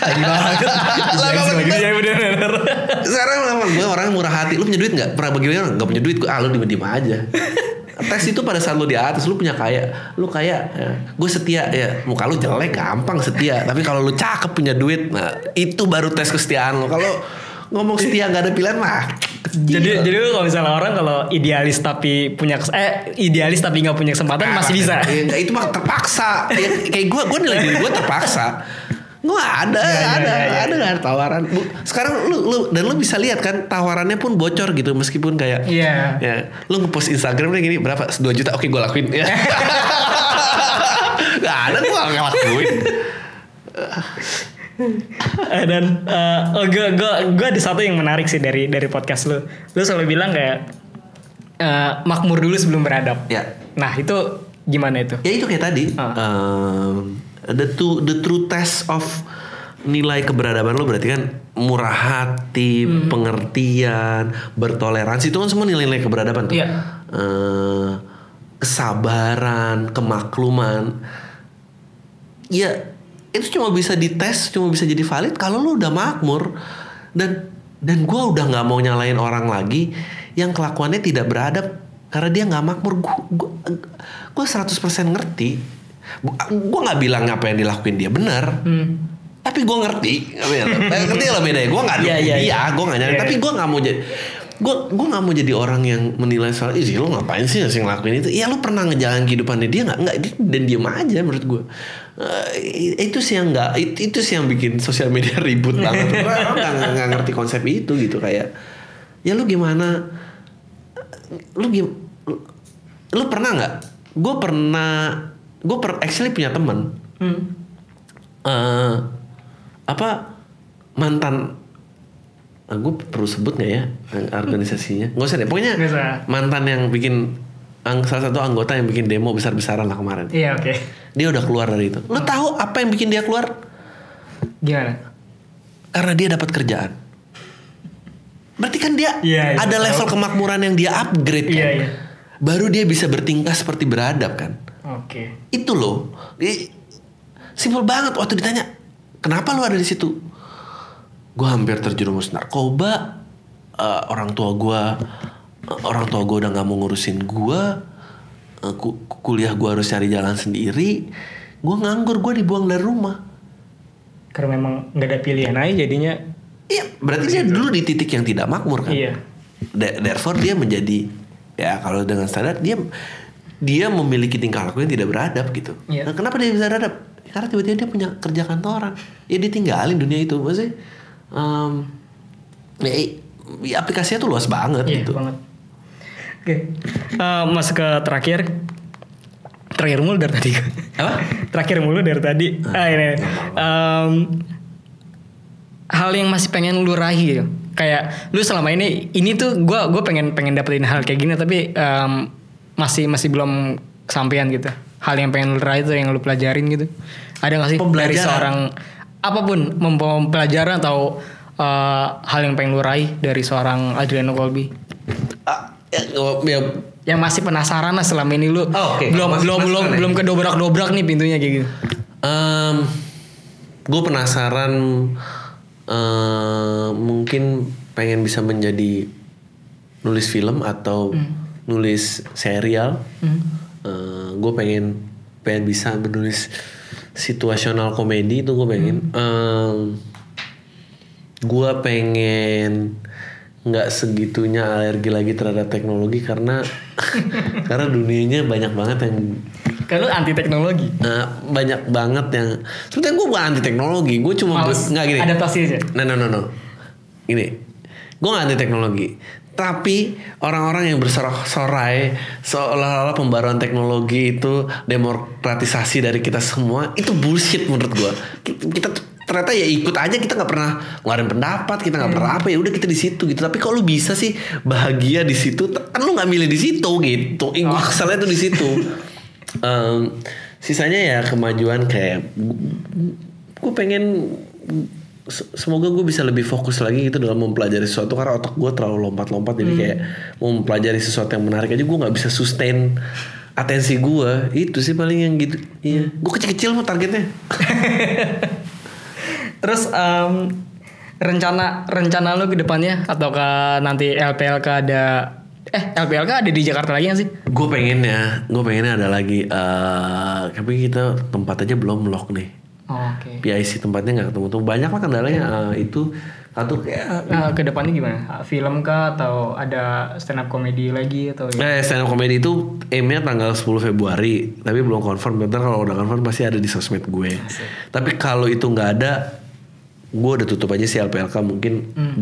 Lagi banget. Lama Lagi banget. Iya bener sekarang emang gue orang murah hati lu punya duit nggak pernah bagi orang nggak punya duit gue ah lu diem diem aja tes itu pada saat lu di atas lu punya kaya lu kaya ya. gue setia ya muka lu jelek gampang setia tapi kalau lu cakep punya duit nah itu baru tes kesetiaan lu kalau ngomong setia nggak ada pilihan mah Jadi jadi lu kalau misalnya orang kalau idealis tapi punya eh idealis tapi nggak punya kesempatan masih bisa. Ya, enggak, itu mah terpaksa. Ya, kayak gue, gue nilai diri gue terpaksa. Ada, Iya, iya, ada, iya, iya. ada, ada tawaran. Bu, sekarang lu, lu dan lu bisa lihat kan tawarannya pun bocor gitu meskipun kayak Iya. ya lu ngepost Instagram nih gini berapa 2 juta oke gue lakuin ya. Gak ada gue gak ngelakuin. Eh, dan eh, oh, gue gue gue ada satu yang menarik sih dari dari podcast lu. Lu selalu bilang kayak eh, makmur dulu sebelum beradab. Ya. Nah itu gimana itu? Ya itu kayak tadi. Ah. Um, the two, the true test of nilai keberadaban lo berarti kan murah hati, Hmm. pengertian, bertoleransi itu kan semua nilai-nilai keberadaban tuh. Iya. Eh, kesabaran, kemakluman. Ya itu cuma bisa dites, cuma bisa jadi valid kalau lo udah makmur dan dan gue udah nggak mau nyalain orang lagi yang kelakuannya tidak beradab karena dia nggak makmur. Gue gue 100% ngerti. Gue nggak bilang apa yang dilakuin dia benar. Hmm. Tapi gue ngerti, ngerti lah bedanya. Gue nggak Iya, dukung iya, dia, iya. gue nggak nyari. Iya, Tapi iya. gue nggak mau jadi, gue gue nggak mau jadi orang yang menilai soal, ih lo ngapain sih sih ngelakuin itu? Iya lo pernah ngejalan kehidupannya dia nggak? Nggak, dia- dan diem aja menurut gue. Eh, itu sih yang nggak, itu, itu sih yang bikin sosial media ribut banget. Orang nggak ngerti konsep itu gitu kayak, ya lu gimana? Lu gim, lu, lu pernah nggak? Gue pernah, gue per, actually punya teman Hmm. eh apa mantan gue perlu sebut nggak ya organisasinya nggak usah deh pokoknya mantan yang bikin ang- salah satu anggota yang bikin demo besar besaran lah kemarin Iya oke. dia udah keluar dari itu lo tahu apa yang bikin dia keluar Gimana? karena dia dapat kerjaan berarti kan dia Iya, iya, ada tahu. level kemakmuran yang dia upgrade kan Iya iya. baru dia bisa bertingkah seperti beradab kan. Oke. Itu loh. I- Simpel banget waktu ditanya, kenapa lu ada di situ? Gue hampir terjerumus narkoba. eh, orang tua gue, orang tua gue udah nggak mau ngurusin gue. Ku- kuliah gue harus cari jalan sendiri. Gue nganggur, gue dibuang dari rumah. Karena memang nggak ada pilihan aja jadinya. Iya, berarti dia dulu di titik yang tidak makmur kan? Iya. Therefore dia menjadi ya kalau dengan standar dia dia memiliki tingkah laku yang tidak beradab gitu. Iya. Nah, kenapa dia bisa beradab? Karena tiba-tiba dia punya kerja kantoran. Ya dia tinggalin dunia itu. Maksudnya em, ya, ya, aplikasinya tuh luas banget Iya gitu. banget. Oke. Eh, masuk ke terakhir. Terakhir mulu dari tadi. Apa? terakhir mulu dari tadi. Ah, ini. Em, hal yang masih pengen lu raih gitu. Kayak lu selama ini ini tuh gua gue pengen pengen dapetin hal kayak gini tapi em, masih masih belum kesampaian gitu. Hal yang pengen lu raih tuh yang lu pelajarin gitu. Ada gak sih dari seorang apa pun mem- pelajaran atau eh, hal yang pengen lu raih dari seorang Adriano Colby? Ah, ya, yang masih penasaran lah selama ini lu Oh, oke. belum Masih belum belum ya? belum kedobrak-dobrak nih pintunya kayak gitu. gue penasaran eh, mungkin pengen bisa menjadi nulis film atau nulis serial. gue pengen pengen bisa menulis situasional komedi itu gue pengen. gue pengen nggak segitunya alergi lagi terhadap teknologi karena karena dunianya banyak banget yang lu anti teknologi. Eh, banyak banget yang sebetulnya gue bukan anti teknologi gue cuma nggak gini adaptasi aja. no no no no ini gue nggak anti teknologi tapi orang-orang yang bersorak-sorai seolah-olah pembaruan teknologi itu demokratisasi dari kita semua itu bullshit menurut gue kita ternyata ya ikut aja kita nggak pernah ngeluarin pendapat kita nggak pernah apa ya udah kita di situ gitu. Tapi kalau lu bisa sih bahagia di situ? Kan lu nggak milih di situ gitu gue keselnya tuh di situ. Em, sisanya ya kemajuan kayak gue pengen semoga gue bisa lebih fokus lagi gitu dalam mempelajari sesuatu karena otak gue terlalu lompat-lompat jadi kayak mau mempelajari sesuatu yang menarik aja gue nggak bisa sustain atensi gue itu sih paling yang gitu iya. Gue kecil-kecil mah targetnya. Terus em, rencana rencana lu ke depannya ataukah nanti LPLK ada eh LPLK ada di Jakarta lagi gak sih? gue pengennya gue pengennya ada lagi eh tapi kita tempat aja belum lock nih Oh, Oke. PIC tempatnya nggak ketemu tuh banyak lah kendalanya eh, itu. Satu kayak Nah, ke depannya gimana? Film kah atau ada stand up comedy lagi atau Eh stand up comedy itu aimnya tanggal 10 Februari Tapi belum confirm. Bentar kalau udah confirm pasti ada di sosmed gue. Tapi kalau itu nggak ada Gue udah tutup aja sih LPLK Mungkin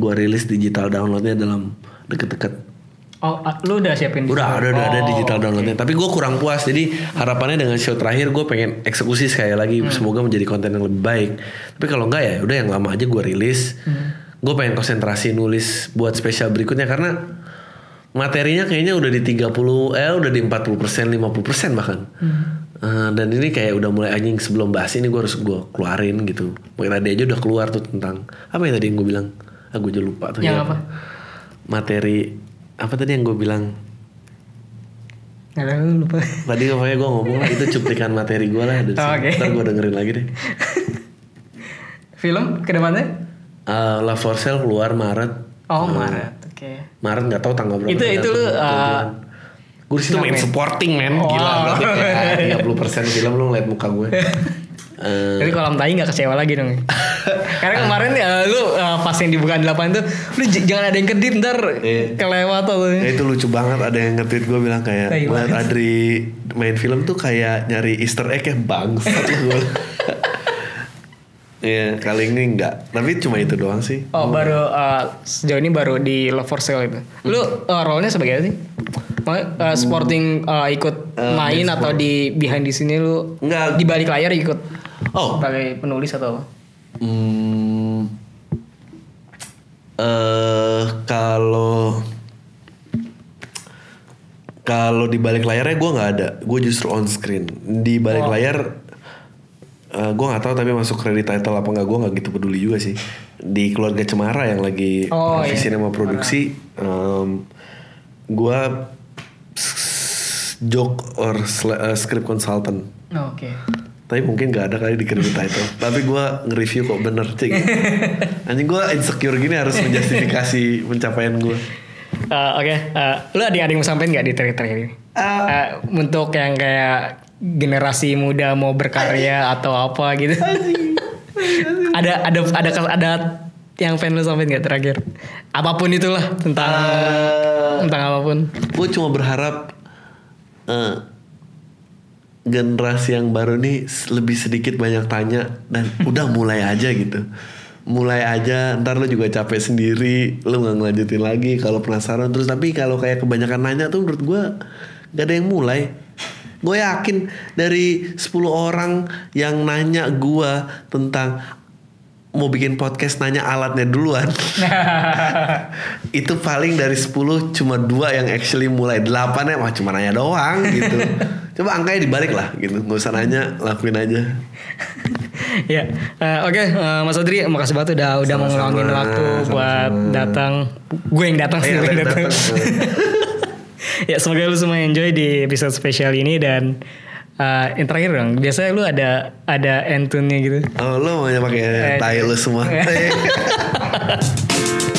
gue rilis digital downloadnya dalam deket-deket Oh, lu udah siapin Udah, udah, udah ada Oh, digital downloadnya. Tapi gue kurang puas. Jadi harapannya dengan show terakhir Gue pengen eksekusi sekali lagi. Semoga menjadi konten yang lebih baik. Tapi kalau nggak ya udah yang lama aja gue rilis. Gue pengen konsentrasi nulis Buat spesial berikutnya. Karena materinya kayaknya udah di 30 eh udah di 40 persen 50 persen bahkan. Eh, dan ini kayak udah mulai anjing. Sebelum bahas ini gue harus gue keluarin gitu. Mungkin tadi aja udah keluar tuh tentang apa yang tadi yang gue bilang? Ah gue aja lupa tuh Yang ya. apa? materi apa tadi yang gue bilang Nggak tahu lupa. tadi pokoknya gue ngomong lah itu cuplikan materi gue lah dan Oh, oke. ntar gue dengerin lagi deh Film ke depannya? Eh, Love for Sale keluar Maret Oh, Maret. Oke. Maret nggak tahu tanggal berapa Itu- itu lu, uh, gue di situ main main. supporting men Oh. gila berarti ya 30% film lu ngeliat muka gue Jadi kolam tai gak kecewa lagi dong. Karena kemarin ya lu uh, pas yang dibuka 8 tuh lu jangan ada yang kedip ntar Iya. kelewat atau Ya itu lucu banget ada yang nge-tweet gue bilang kayak ngeliat banget. Adri main film tuh kayak nyari easter egg ya bangsat gue. Iya kali ini enggak Tapi cuma itu doang sih Oh baru uh, sejauh ini baru di Love for Sale itu. Lu uh, role-nya sebagai apa sih? Uh, sporting uh, ikut Uh, main main atau di behind di sini lu Enggak. di balik layar ikut Oh sebagai penulis atau apa? Hmm, eh kalau kalau di balik layarnya gue nggak ada, gue justru on screen. Di balik Oh. layar eh gue nggak tahu tapi masuk kredit title apa nggak gue nggak gitu peduli juga sih. Di keluarga Cemara yang lagi Oh, iya. nama produksi, gue joke or uh, script consultant. Oke. Tapi mungkin gak ada kali di credit title. Tapi gue nge-review kok bener cik. Anjing gue insecure gini harus menjustifikasi pencapaian gue. Eh, Oke, eh, lu ada yang ada yang mau sampein nggak di terakhir ini? Eh, untuk yang kayak generasi muda mau berkarya atau apa gitu? ada ada ada ada yang pengen lu sampein nggak terakhir? Apa pun itulah tentang tentang apa pun. gue cuma berharap eh, generasi yang baru nih lebih sedikit banyak tanya dan udah mulai aja gitu. Mulai aja ntar lu juga capek sendiri lu nggak ngelanjutin lagi kalau penasaran. Terus tapi kalau kayak kebanyakan nanya tuh menurut gue gak ada yang mulai. Gue yakin dari 10 orang yang nanya gue tentang mau bikin podcast nanya alatnya duluan. Itu paling dari 10 cuma dua yang actually mulai. Delapan ya mah cuma nanya doang gitu. Coba angkanya dibalik lah gitu. Nggak usah nanya lakuin aja. Ya, eh, oke, eh, Mas Adri, makasih banget udah udah mau ngeluangin waktu buat sama-sama. datang. Gue yang datang sih, Iya, gue yang datang. ya semoga lu semua enjoy di episode spesial ini dan eh, yang terakhir dong. Biasanya lu ada ada end tune-nya gitu. oh lo mau pakai tai lu semua